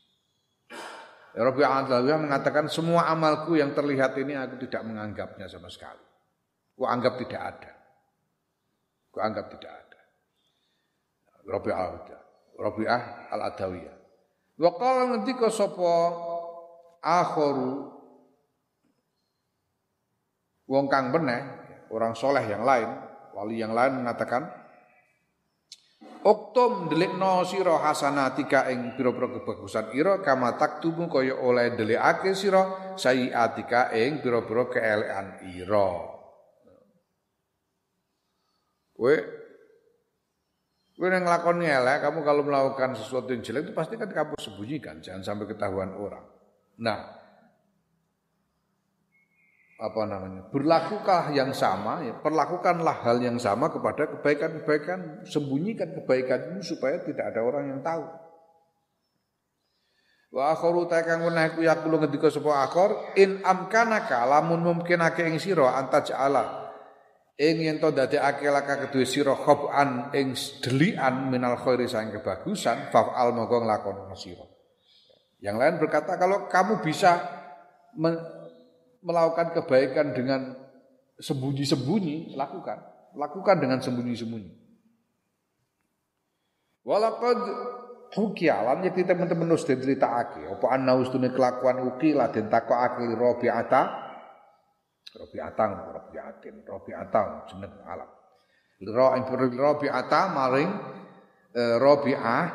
Rabbi Alhamdulillah mengatakan semua amalku yang terlihat ini aku tidak menganggapnya sama sekali. Ku anggap tidak ada. Ku anggap tidak ada. Rabi'ah Rabi'ah al-Adawiyah. Wa qala ngendika sapa akharu wong kang meneh, orang soleh yang lain, wali yang lain mengatakan Oktum delikno sira hasanatika ing pira-pira kebagusan ira kama taktumu kaya oleh delikake sira sayiatika ing pira-pira keelekan ira. Kowe kowe yang nglakoni elek, kamu kalau melakukan sesuatu yang jelek itu pasti kan kamu sembunyikan, jangan sampai ketahuan orang. Nah, apa namanya? Berlakukan yang sama, ya, perlakukanlah hal yang sama kepada kebaikan-kebaikan, sembunyikan kebaikan itu supaya tidak ada orang yang tahu. Wa akharu ta kang weneh ku yaqulu ngendika sapa akhir in amkanaka lamun mungkinake ing antajala ing yen to dadekake laka kedue sira khoban ing delian minal khairi sang kebagusan fa'al monggo nglakoni sira. Yang lain berkata kalau kamu bisa me melakukan kebaikan dengan sembunyi-sembunyi, lakukan. Lakukan dengan sembunyi-sembunyi. Walaqad hukialan jadi teman-teman nus den critakake apa ana ustune kelakuan uki la den takokake Rabi'ata Robi'atan, Robi'atin, Robi'atan jeneng alam. Ra ing Robi'ata maring e, Robi'ah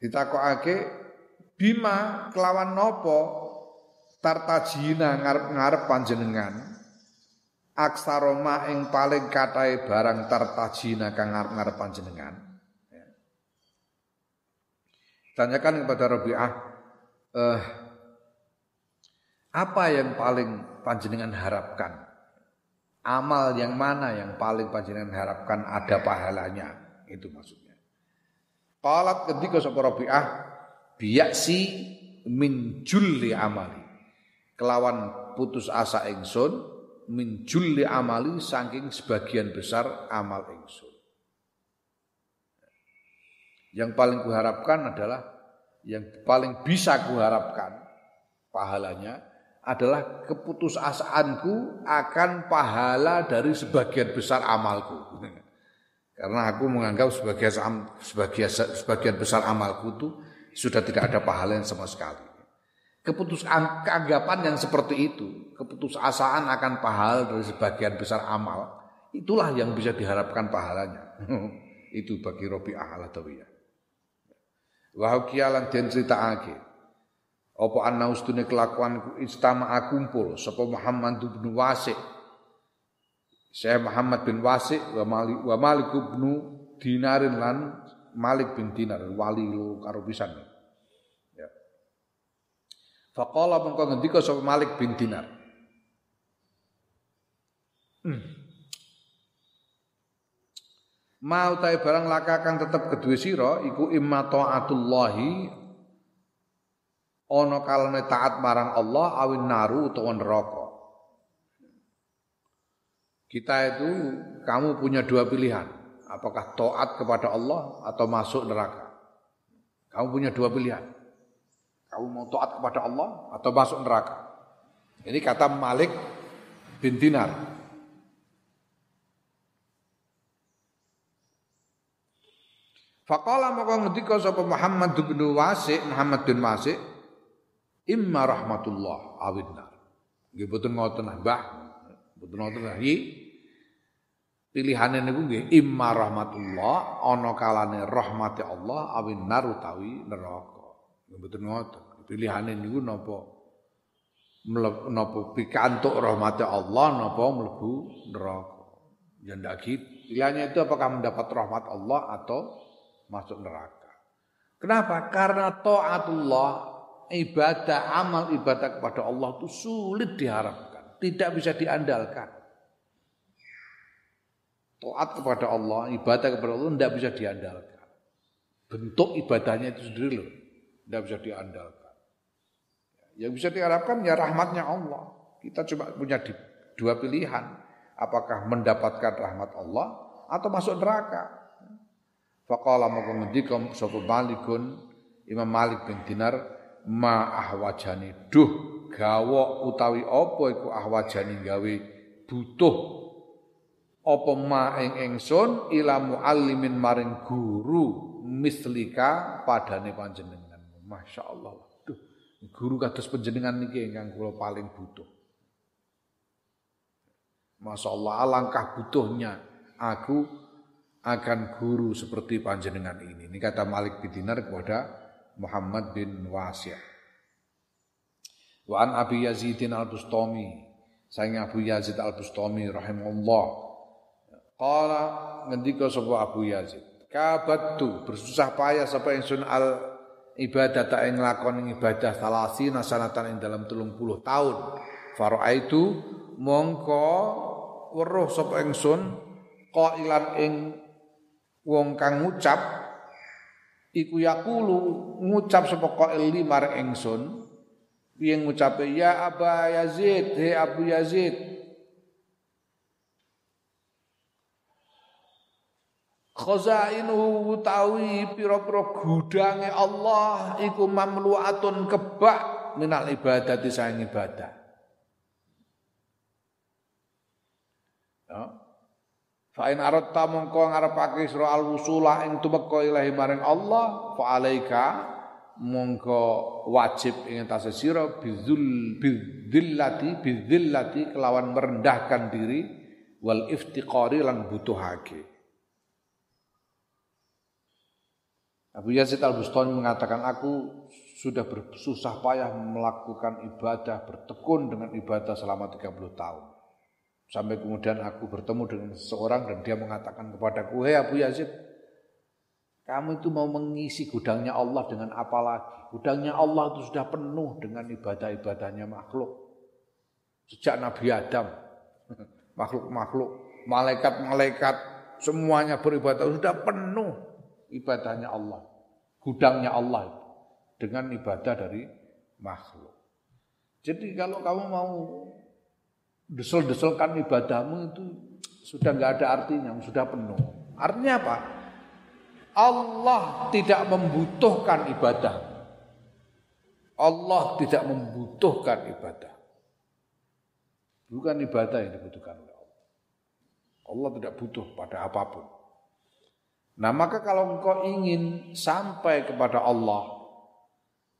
ditakokake bima kelawan nopo tartajina ngarep-ngarep panjenengan aksaroma ing paling katai barang tartajina kang ngarep-ngarep panjenengan ya. tanyakan kepada Rabi'ah eh apa yang paling panjenengan harapkan? Amal yang mana yang paling panjenengan harapkan ada pahalanya? Itu maksudnya. Qalat ketika sapa Rabi'ah biyaksi min julli amali. Kelawan putus asa ingsun min julli amali saking sebagian besar amal ingsun. Yang paling kuharapkan adalah yang paling bisa kuharapkan pahalanya adalah keputusasaanku akan pahala dari sebagian besar amalku. Karena aku menganggap sebagian sebagian sebagian besar amalku itu sudah tidak ada pahala yang sama sekali. Keputusan keanggapan yang seperti itu, keputusasaan akan pahala dari sebagian besar amal, itulah yang bisa diharapkan pahalanya. itu bagi Robi Ahal Adawiyah. Wahukialan den ake. Apa anna ustune kelakuanku istama kumpul sapa Muhammad bin Wasi' Saya Muhammad bin Wasi' wa Malik wa Malik bin Dinarin lan Malik bin Dinar wali lo karo pisan. Ya. Faqala mengko ngendika sapa Malik bin Dinar. Hmm. Mau tae barang laka kang tetep kedue sira iku imma taatullahi ana kalane taat marang Allah awin naru utawa neraka. Kita itu kamu punya dua pilihan, apakah taat kepada Allah atau masuk neraka. Kamu punya dua pilihan. Kamu mau taat kepada Allah atau masuk neraka. Ini kata Malik bin Dinar. Faqala maka ngendika sapa Muhammad bin Wasi' Muhammad bin Wasi' imma rahmatullah awidna. Nggih boten ngoten Mbah. Boten ngoten nggih. Pilihane niku nggih imma rahmatullah ana kalane rahmati Allah awin nar utawi neraka. Nggih boten ngoten. Pilihane niku napa napa pikantuk rahmati Allah napa mlebu neraka. Ya ndak gitu. Pilihannya itu apakah mendapat rahmat Allah atau masuk neraka. Kenapa? Karena taatullah ibadah, amal ibadah kepada Allah itu sulit diharapkan, tidak bisa diandalkan. Taat kepada Allah, ibadah kepada Allah tidak bisa diandalkan. Bentuk ibadahnya itu sendiri loh, tidak bisa diandalkan. Yang bisa diharapkan ya rahmatnya Allah. Kita cuma punya dua pilihan, apakah mendapatkan rahmat Allah atau masuk neraka. Faqala maka ngendika sapa Malikun Imam Malik bin Dinar ma ahwajani duh gawa utawi apa iku ahwajani gawe butuh? Apa ma ing ingsun ila muallimin maring guru mislika padane panjenengan? Masyaallah. Duh guru kados panjenengan niki ingkang kula paling butuh. Masya Allah alangkah butuhnya aku akan guru seperti panjenengan ini. Ini kata Malik bin Dinar kepada Muhammad bin Wasi' Wa an Abi Yazidin al-Bustami Sayang Abu Yazid Al-Bustami rahimahullah. Qala ngendika sapa Abu Yazid, kabatu bersusah payah sapa ingsun al ibadah tak ing lakon ibadah salasi nasanatan ing dalam telung puluh tahun. Faraaitu mongko weruh sapa ingsun qailan ing wong kang ngucap iku yakulu ngucap sapa qail marang ingsun piye ngucape ya Aba Yazid he Abu Yazid Khazainuhu utawi pira-pira gudange Allah iku mamluatun kebak minal ibadati sayang ibadah. Ya. Fa in aratta mongko ngarepake sira al wusula ing tumeka ilahi maring Allah fa alaika mongko wajib ing atase sira bizul bidzillati bidzillati kelawan merendahkan diri wal iftiqari lan butuhake. Abu Yazid Al-Bustami mengatakan aku sudah bersusah payah melakukan ibadah bertekun dengan ibadah selama 30 tahun. Sampai kemudian aku bertemu dengan seseorang dan dia mengatakan kepadaku, "Hei Abu Yazid, kamu itu mau mengisi gudangnya Allah dengan apa lagi? Gudangnya Allah itu sudah penuh dengan ibadah-ibadahnya makhluk. Sejak Nabi Adam, makhluk-makhluk, malaikat-malaikat, semuanya beribadah sudah penuh ibadahnya Allah. Gudangnya Allah dengan ibadah dari makhluk. Jadi kalau kamu mau desel-deselkan ibadahmu itu sudah nggak ada artinya, sudah penuh. Artinya apa? Allah tidak membutuhkan ibadah. Allah tidak membutuhkan ibadah. Bukan ibadah yang dibutuhkan oleh Allah. Allah tidak butuh pada apa pun. Nah maka kalau engkau ingin sampai kepada Allah,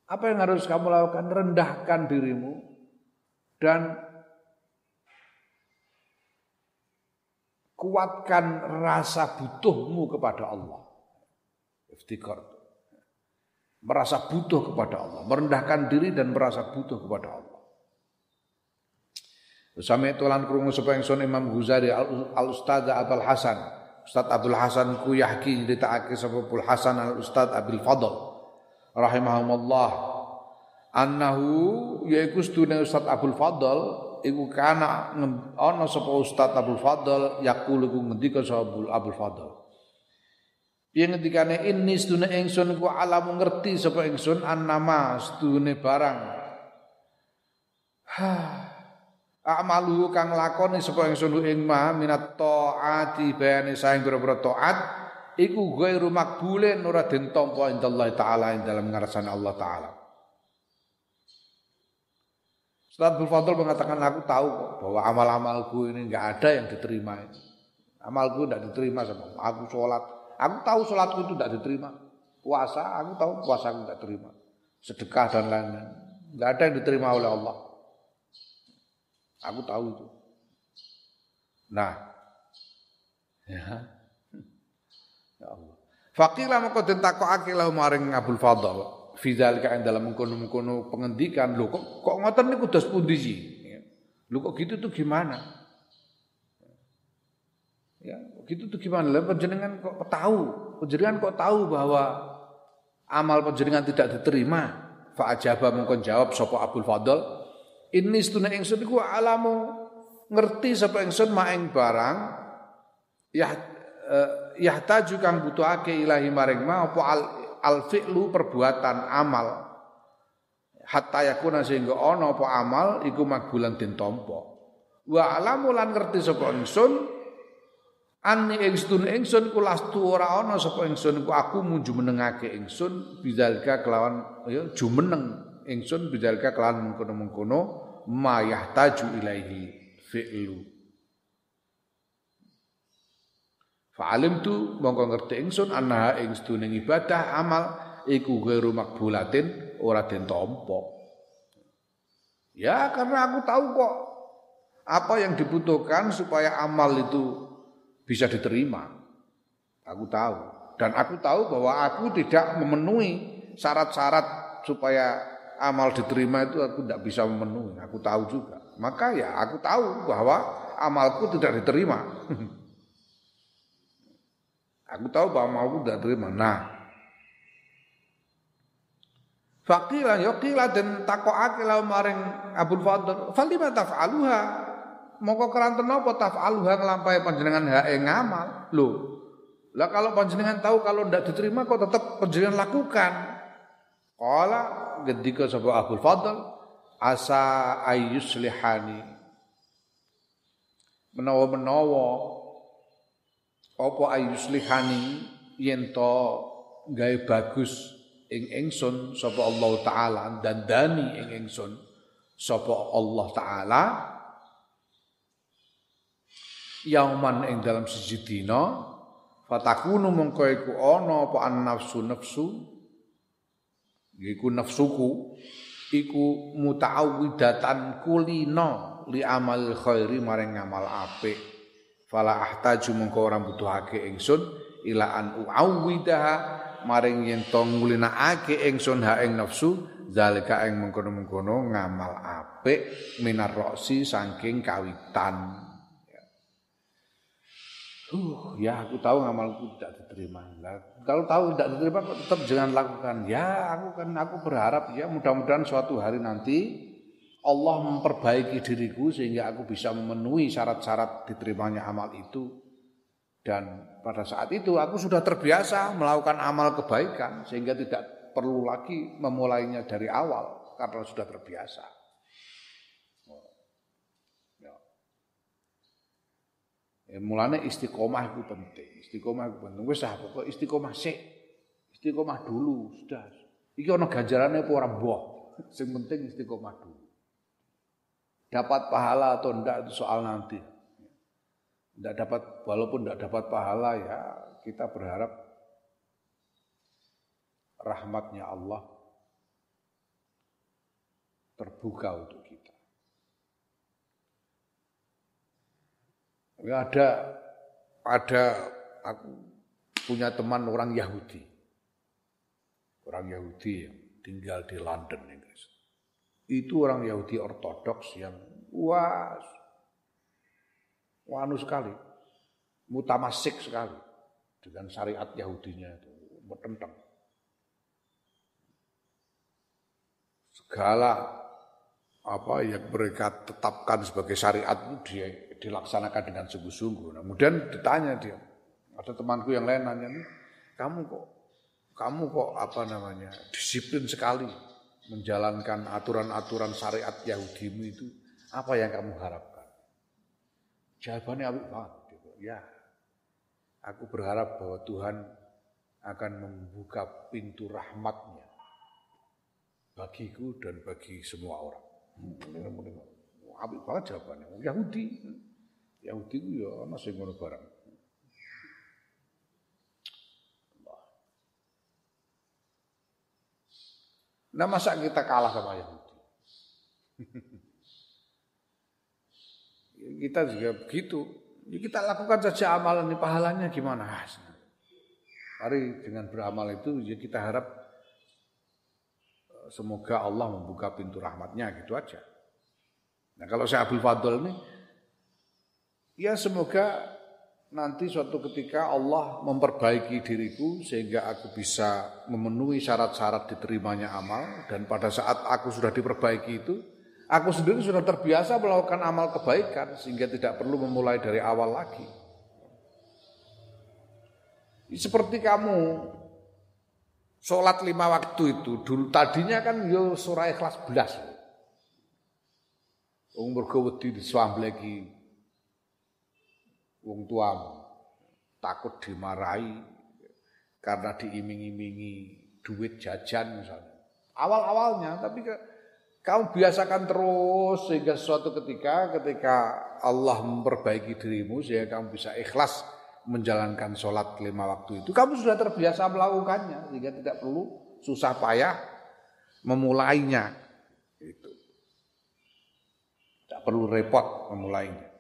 apa yang harus kamu lakukan? Rendahkan dirimu dan kuatkan rasa butuhmu kepada Allah. Iftikar. Merasa butuh kepada Allah, merendahkan diri dan merasa butuh kepada Allah. Sami tulan krungu sapa ingsun Imam Ghazali Al Ustaz Abdul Hasan. Ustaz Abdul Hasan ku yahki ditakake sapa Abdul Hasan Al Ustaz Abdul Fadl rahimahumullah annahu yaiku sedune Ustaz Abdul Fadl iku kana ana sapa Ustaz Abdul Fadl yaqulu ku ngendika sapa Abdul Fadl. Piye ngendikane? Ini sedune ingsun ku alamu ngerti sapa ingsun annama sedune barang. Ha. Amalu kang lakoni sapa ingsun ing ma minat taati bayane saing pira-pira taat iku ghairu makbulin ora den tampa indallahi taala ing dalam ngarsane Allah taala Ustaz Abdul Fadl mengatakan aku tahu kok bahwa amal-amalku ini enggak ada yang diterima. Amalku tidak diterima sama aku sholat. Aku tahu sholatku itu tidak diterima. Puasa, aku tahu puasa aku tidak terima. Sedekah dan lain-lain. Enggak ada yang diterima oleh Allah. Aku tahu itu. Nah, ya, ya Allah. Fakilah maka den takokake maring Abdul Fadl fizalika ing dalam mengkono-mengkono pengendikan lho kok kok ngoten niku dos pundi sih? Lho kok gitu tuh gimana? Ya gitu tuh gimana? Lah penjenengan kok tahu? Penjenengan kok tahu bahwa amal penjenengan tidak diterima? Fa ajaba mengkon jawab sapa Abdul Fadl ini setuna ingsun iku alamu ngerti sapa ingsun maing barang ya uh, yahtaju kang butuhake ilahi maring ma apa al al fi'lu perbuatan amal. Hatta yakuna sehingga ana apa amal iku makbulan den tampa. Wa alamu lan ngerti sapa ingsun Ani ingsun ingsun ku lastu ora ana sapa ingsun ku aku mu jumenengake ingsun bidzalika kelawan ya jumeneng ingsun bidzalika kelawan mengkono-mengkono ma yahtaju ilaihi fi'lu Fa'alim tu mongko ngerti ingsun annaha ing seduning ibadah amal iku ghairu makbulatin ora den tampa. Ya karena aku tahu kok apa yang dibutuhkan supaya amal itu bisa diterima. Aku tahu dan aku tahu bahwa aku tidak memenuhi syarat-syarat supaya amal diterima itu aku tidak bisa memenuhi. Aku tahu juga. maka ya aku tahu bahwa amalku tidak diterima. aku tahu bahwa amalku tidak diterima. Nah, Fakila yokila dan takokake la maring Abdul Fadl. Falima taf'aluha. Moko keranten napa taf'aluha nglampahi panjenengan hak ngamal. Loh. Lah kalau panjenengan tahu kalau tidak diterima kok tetap panjenengan lakukan. Qala ketika sapa Abdul Fadl asa ayyuslihani. Menawa-menawa apa ayyuslihani yen to gawe bagus ing ingsun sapa Allah taala dan dani ing ingsun sapa Allah taala. Yauman ing dalam siji dina fatakunu mongko iku ana apa an nafsu nafsu? Iku nafsuku iku muta'awwidatan kulina li amal khairi maring ngamal apik fala ahtaju mongko ora butuhake ingsun ila an uawwidaha maring yen to ngulinakake ingsun ha ing nafsu zalika ing mengkono-mengkono ngamal apik minar roksi saking kawitan Uh, ya aku tahu ngamalku tidak diterima. Nah, kalau tahu tidak diterima tetap jangan lakukan. Ya, aku kan aku berharap ya mudah-mudahan suatu hari nanti Allah memperbaiki diriku sehingga aku bisa memenuhi syarat-syarat diterimanya amal itu dan pada saat itu aku sudah terbiasa melakukan amal kebaikan sehingga tidak perlu lagi memulainya dari awal karena sudah terbiasa. Ya. Ya, mulanya istiqomah itu penting. Istiqomah itu penting. Wis ah pokok istiqomah sik. Istiqomah dulu sudah. Iki ana ganjarane apa ora mbah. Sing penting istiqomah dulu. Dapat pahala atau enggak itu soal nanti. Tidak dapat walaupun tidak dapat pahala ya kita berharap rahmatnya Allah terbuka untuk kita. Ada ada aku punya teman orang Yahudi. Orang Yahudi yang tinggal di London, Inggris. Itu orang Yahudi ortodoks yang wah wanu sekali, mutamasik sekali dengan syariat Yahudinya itu, bertentang. Segala apa yang mereka tetapkan sebagai syariat itu dia dilaksanakan dengan sungguh-sungguh. Nah, kemudian ditanya dia, ada temanku yang lain nanya kamu kok kamu kok apa namanya disiplin sekali menjalankan aturan-aturan syariat Yahudimu itu apa yang kamu harap? Jawabannya apik banget. Gitu. Ya, aku berharap bahwa Tuhan akan membuka pintu rahmatnya bagiku dan bagi semua orang. Hmm, apik banget jawabannya. Yahudi, Yahudi itu ya sing ngono barang. Nah masa kita kalah sama Yahudi? kita juga begitu. Ya kita lakukan saja amalan ini pahalanya gimana? Mari dengan beramal itu ya kita harap eh, semoga Allah membuka pintu rahmatnya gitu aja. Nah kalau saya Abdul Fadl ini ya semoga nanti suatu ketika Allah memperbaiki diriku sehingga aku bisa memenuhi syarat-syarat diterimanya amal dan pada saat aku sudah diperbaiki itu Aku sendiri sudah terbiasa melakukan amal kebaikan sehingga tidak perlu memulai dari awal lagi. Seperti kamu sholat lima waktu itu dulu tadinya kan yo surah ikhlas belas. Wong mergo wedi diswambleki wong tuamu. Takut dimarahi karena diiming-imingi duit jajan misalnya. Awal-awalnya tapi ke kamu biasakan terus sehingga suatu ketika ketika Allah memperbaiki dirimu sehingga kamu bisa ikhlas menjalankan sholat lima waktu itu kamu sudah terbiasa melakukannya sehingga tidak perlu susah payah memulainya. Itu. Tidak perlu repot memulainya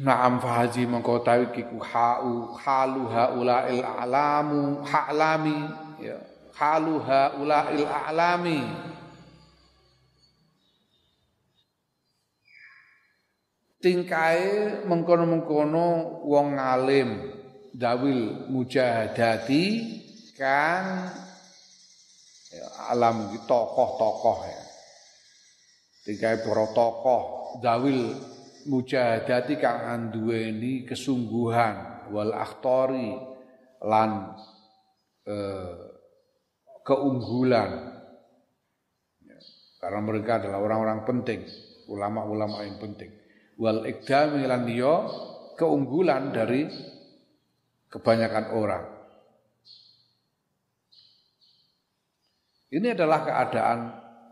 Naam fahaji mengkau tahu kiku ha'u halu haula'il a'lamu ha'lami ya halu haula'il a'lami tingkae mengkono-mengkono wong alim dawil mujahadati kang ya, alam tokoh-tokoh ya. Tingkae para tokoh dawil mujahadati kang anduweni kesungguhan wal akhtori lan eh, keunggulan. Ya, karena mereka adalah orang-orang penting ulama-ulama yang penting. Wal ikdami lan keunggulan dari kebanyakan orang. Ini adalah keadaan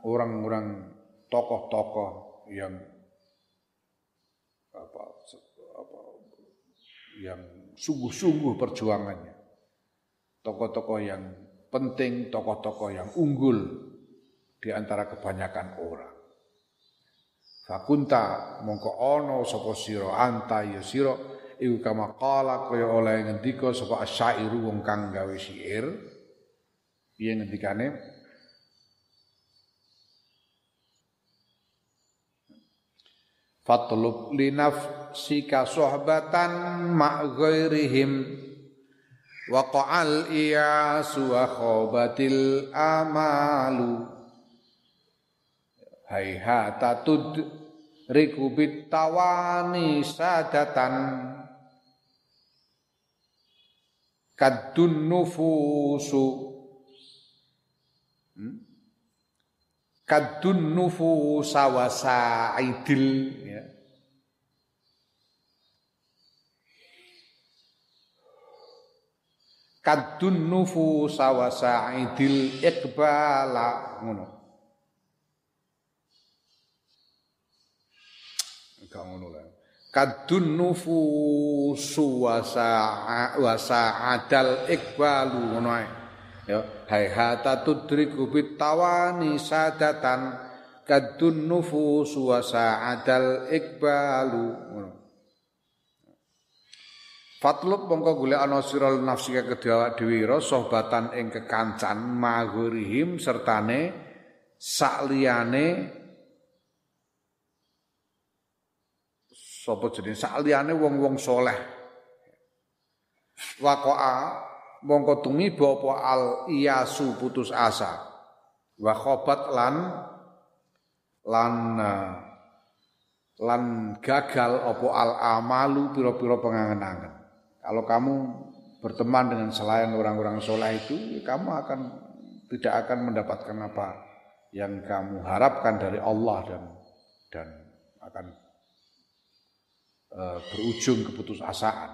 orang-orang tokoh-tokoh yang apa, apa yang sungguh-sungguh perjuangannya. Tokoh-tokoh yang penting, tokoh-tokoh yang unggul di antara kebanyakan orang. Fakunta mongko ono sapa sira anta ya sira iku kama qala kaya oleh ngendika sapa asyairu wong kang gawe syair. Piye ngendikane? Fatlub li nafsika sohbatan ma ghairihim. Waqa'al iyasu wa khobatil amalu. Hayhata tudriku tawani sadatan. Kadun nufusu hmm? kadun nufusa ya. Kadun nufusa wa sa'idil iqbala. Ngono. Gak ngono lah. Kadun nufusu wa sa'adal iqbalu. Ngono ae. Ya hayhata tudriku bitawani sadatan. Kadun nufus wa sa'adal ikbalu Fatlub mongko golek ana sira nafsi kedua dhewe sohbatan ing kekancan maghurihim sertane sakliyane sapa jenenge? Sakliyane wong-wong soleh. Waqa'a mongko tumiba apa al iyasu putus asa. Wa khobat lan lan eh, lan gagal apa al amalu pira-pira pengangen-angen kalau kamu berteman dengan selain orang-orang soleh itu kamu akan tidak akan mendapatkan apa yang kamu harapkan dari Allah dan dan akan uh, berujung keputusasaan.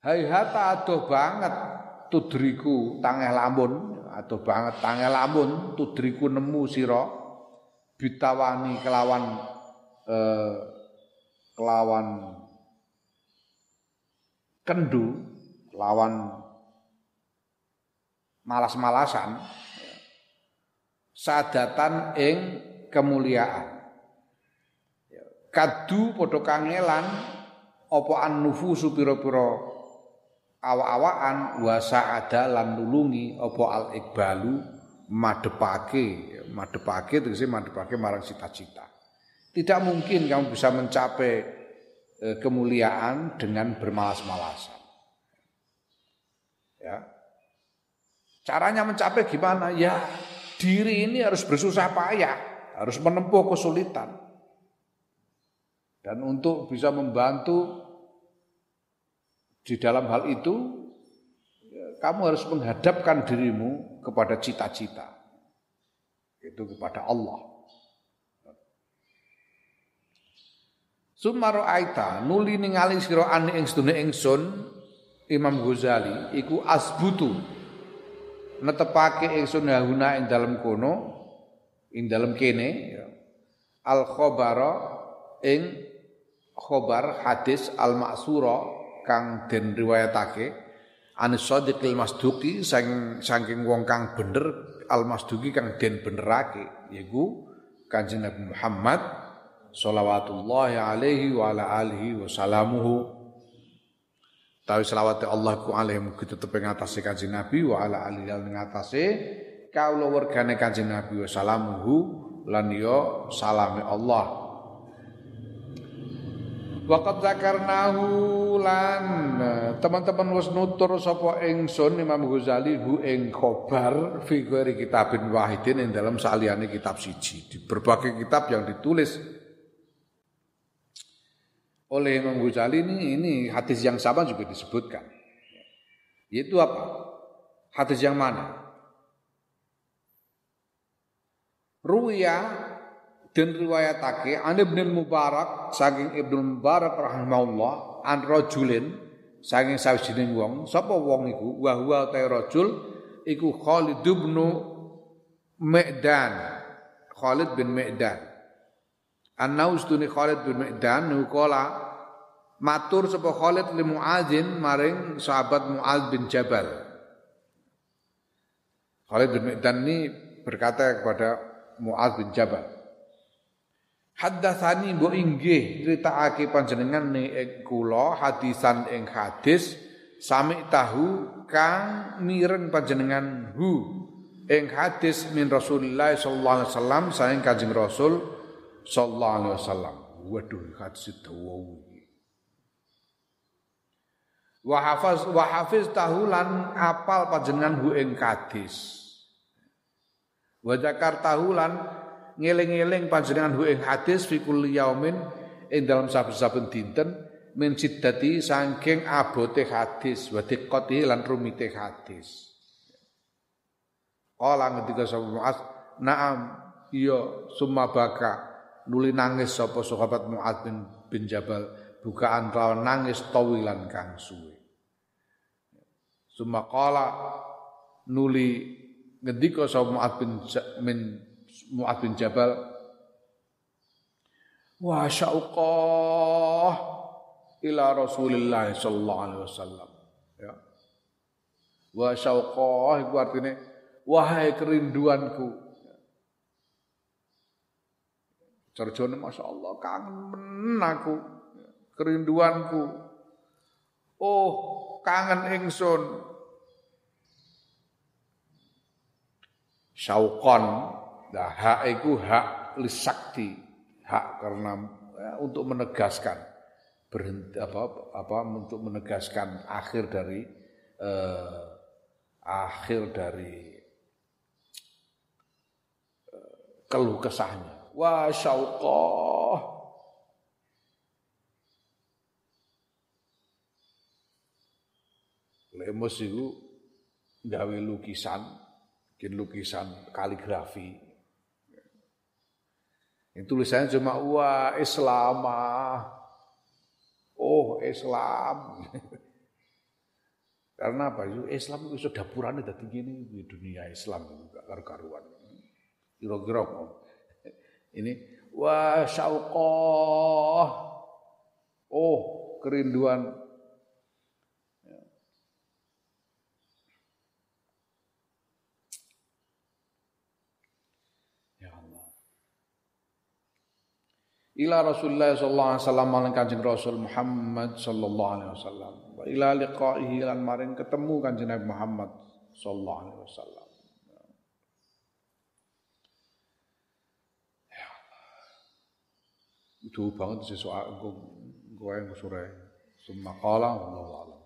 Hai hata adoh banget tudriku tangeh lamun atau banget tangeh lamun tudriku nemu sira bitawani kelawan eh, kelawan kendu lawan malas-malasan sadatan ing kemuliaan. Kadu padha kangelan nufusu pira-pira awa-awaan wasa ada lan nulungi apa al ikbalu madepake madepake tegese madepake marang cita-cita. Tidak mungkin kamu bisa mencapai kemuliaan dengan bermalas-malasan ya caranya mencapai gimana ya diri ini harus bersusah payah harus menempuh kesulitan dan untuk bisa membantu di dalam hal itu ya, kamu harus menghadapkan dirimu kepada cita-cita. Itu kepada Allah. Sumaro aita nuli ningali sira ane ing sedune ingsun Imam Ghazali iku asbutu netepake ingsun hahuna ing dalem kono ing dalem kene ya. al khabara ing khobar hadis al maksura kang den riwayatake anis sadiqil masduki sang saking wong kang bener al masduki kang den benerake yaiku Kanjeng Nabi Muhammad sallallahu alaihi wa ala alihi wa salamuhu. Tawi selawat Allah ku alaihi mugi tetep ing atase Nabi wa ala alihi ing atase kaula wergane Kanjeng Nabi wa salamuhu lan yo salame Allah. Waqat zakarnahu lan teman-teman wis nutur sapa ingsun Imam Ghazali hu ing khobar fi kitabin wahidin ing dalam saliyane kitab siji. Di berbagai kitab yang ditulis oleh Imam Ghazali ini ini hadis yang sama juga disebutkan. Yaitu apa? Hadis yang mana? Ruya dan riwayatake an Ibnu Mubarak saking Ibnu Mubarak rahimahullah an rajulin saking sawijining wong sapa wong iku? Wa huwa ta rajul iku Khalid bin Me'dan Khalid bin Me'dan An-Naus duni Khalid bin Me'dan nukola matur sapa Khalid li Muadzin maring sahabat Muadz bin Jabal. Khalid bin Me'dan ini berkata kepada Muadz bin Jabal Haddatsani mbok inggih critakake panjenengan ing kula hadisan ing hadis sami tahu kang mireng panjenengan hu ing hadis min Rasulullah sallallahu alaihi wasallam saking Kanjeng Rasul sallallahu alaihi wasallam. Waduh hadis dawa Wa hafiz wa hafiz tahulan apal panjenengan hu ing hadis. Wa zakar tahulan ngeling-eling panjenengan hu ing hadis fi kulli yaumin ing dalam saben-saben dinten min siddati saking abote hadis wa diqqati lan rumite hadis. Kala ngendika sapa Muaz, "Na'am, iya summa baka." Nuli nangis sapa sahabat Muaz bin, bin Jabal. Bukaan kelawan nangis tawilan kang suwe. Summa nuli ngendika sapa Muaz bin, bin Mu'ad bin Jabal wa syauqah ila Rasulillah sallallahu alaihi wasallam. Ya. Wa syauqah itu artinya wahai kerinduanku Cerjone Masya Allah kangen aku kerinduanku oh kangen ingsun syauqan Nah, hak itu hak lisakti, hak karena ya, untuk menegaskan berhenti apa apa untuk menegaskan akhir dari eh, akhir dari eh, keluh kesahnya. Wa syauqah Lemos itu gawe lukisan, mungkin lukisan kaligrafi yang tulisannya cuma wah Islam. Oh Islam. Karena apa? Islam itu sudah purane dadi gini di dunia Islam juga karu-karuan. Kira-kira ini wah syauqah. Oh, kerinduan. Ila Rasulullah sallallahu alaihi wasallam lan Kanjeng Rasul Muhammad sallallahu alaihi wasallam. Wa ila liqaihi lan maring ketemu Kanjeng Nabi Muhammad sallallahu alaihi wasallam ya itu banget sih soal gue yang sore semua kalah Allah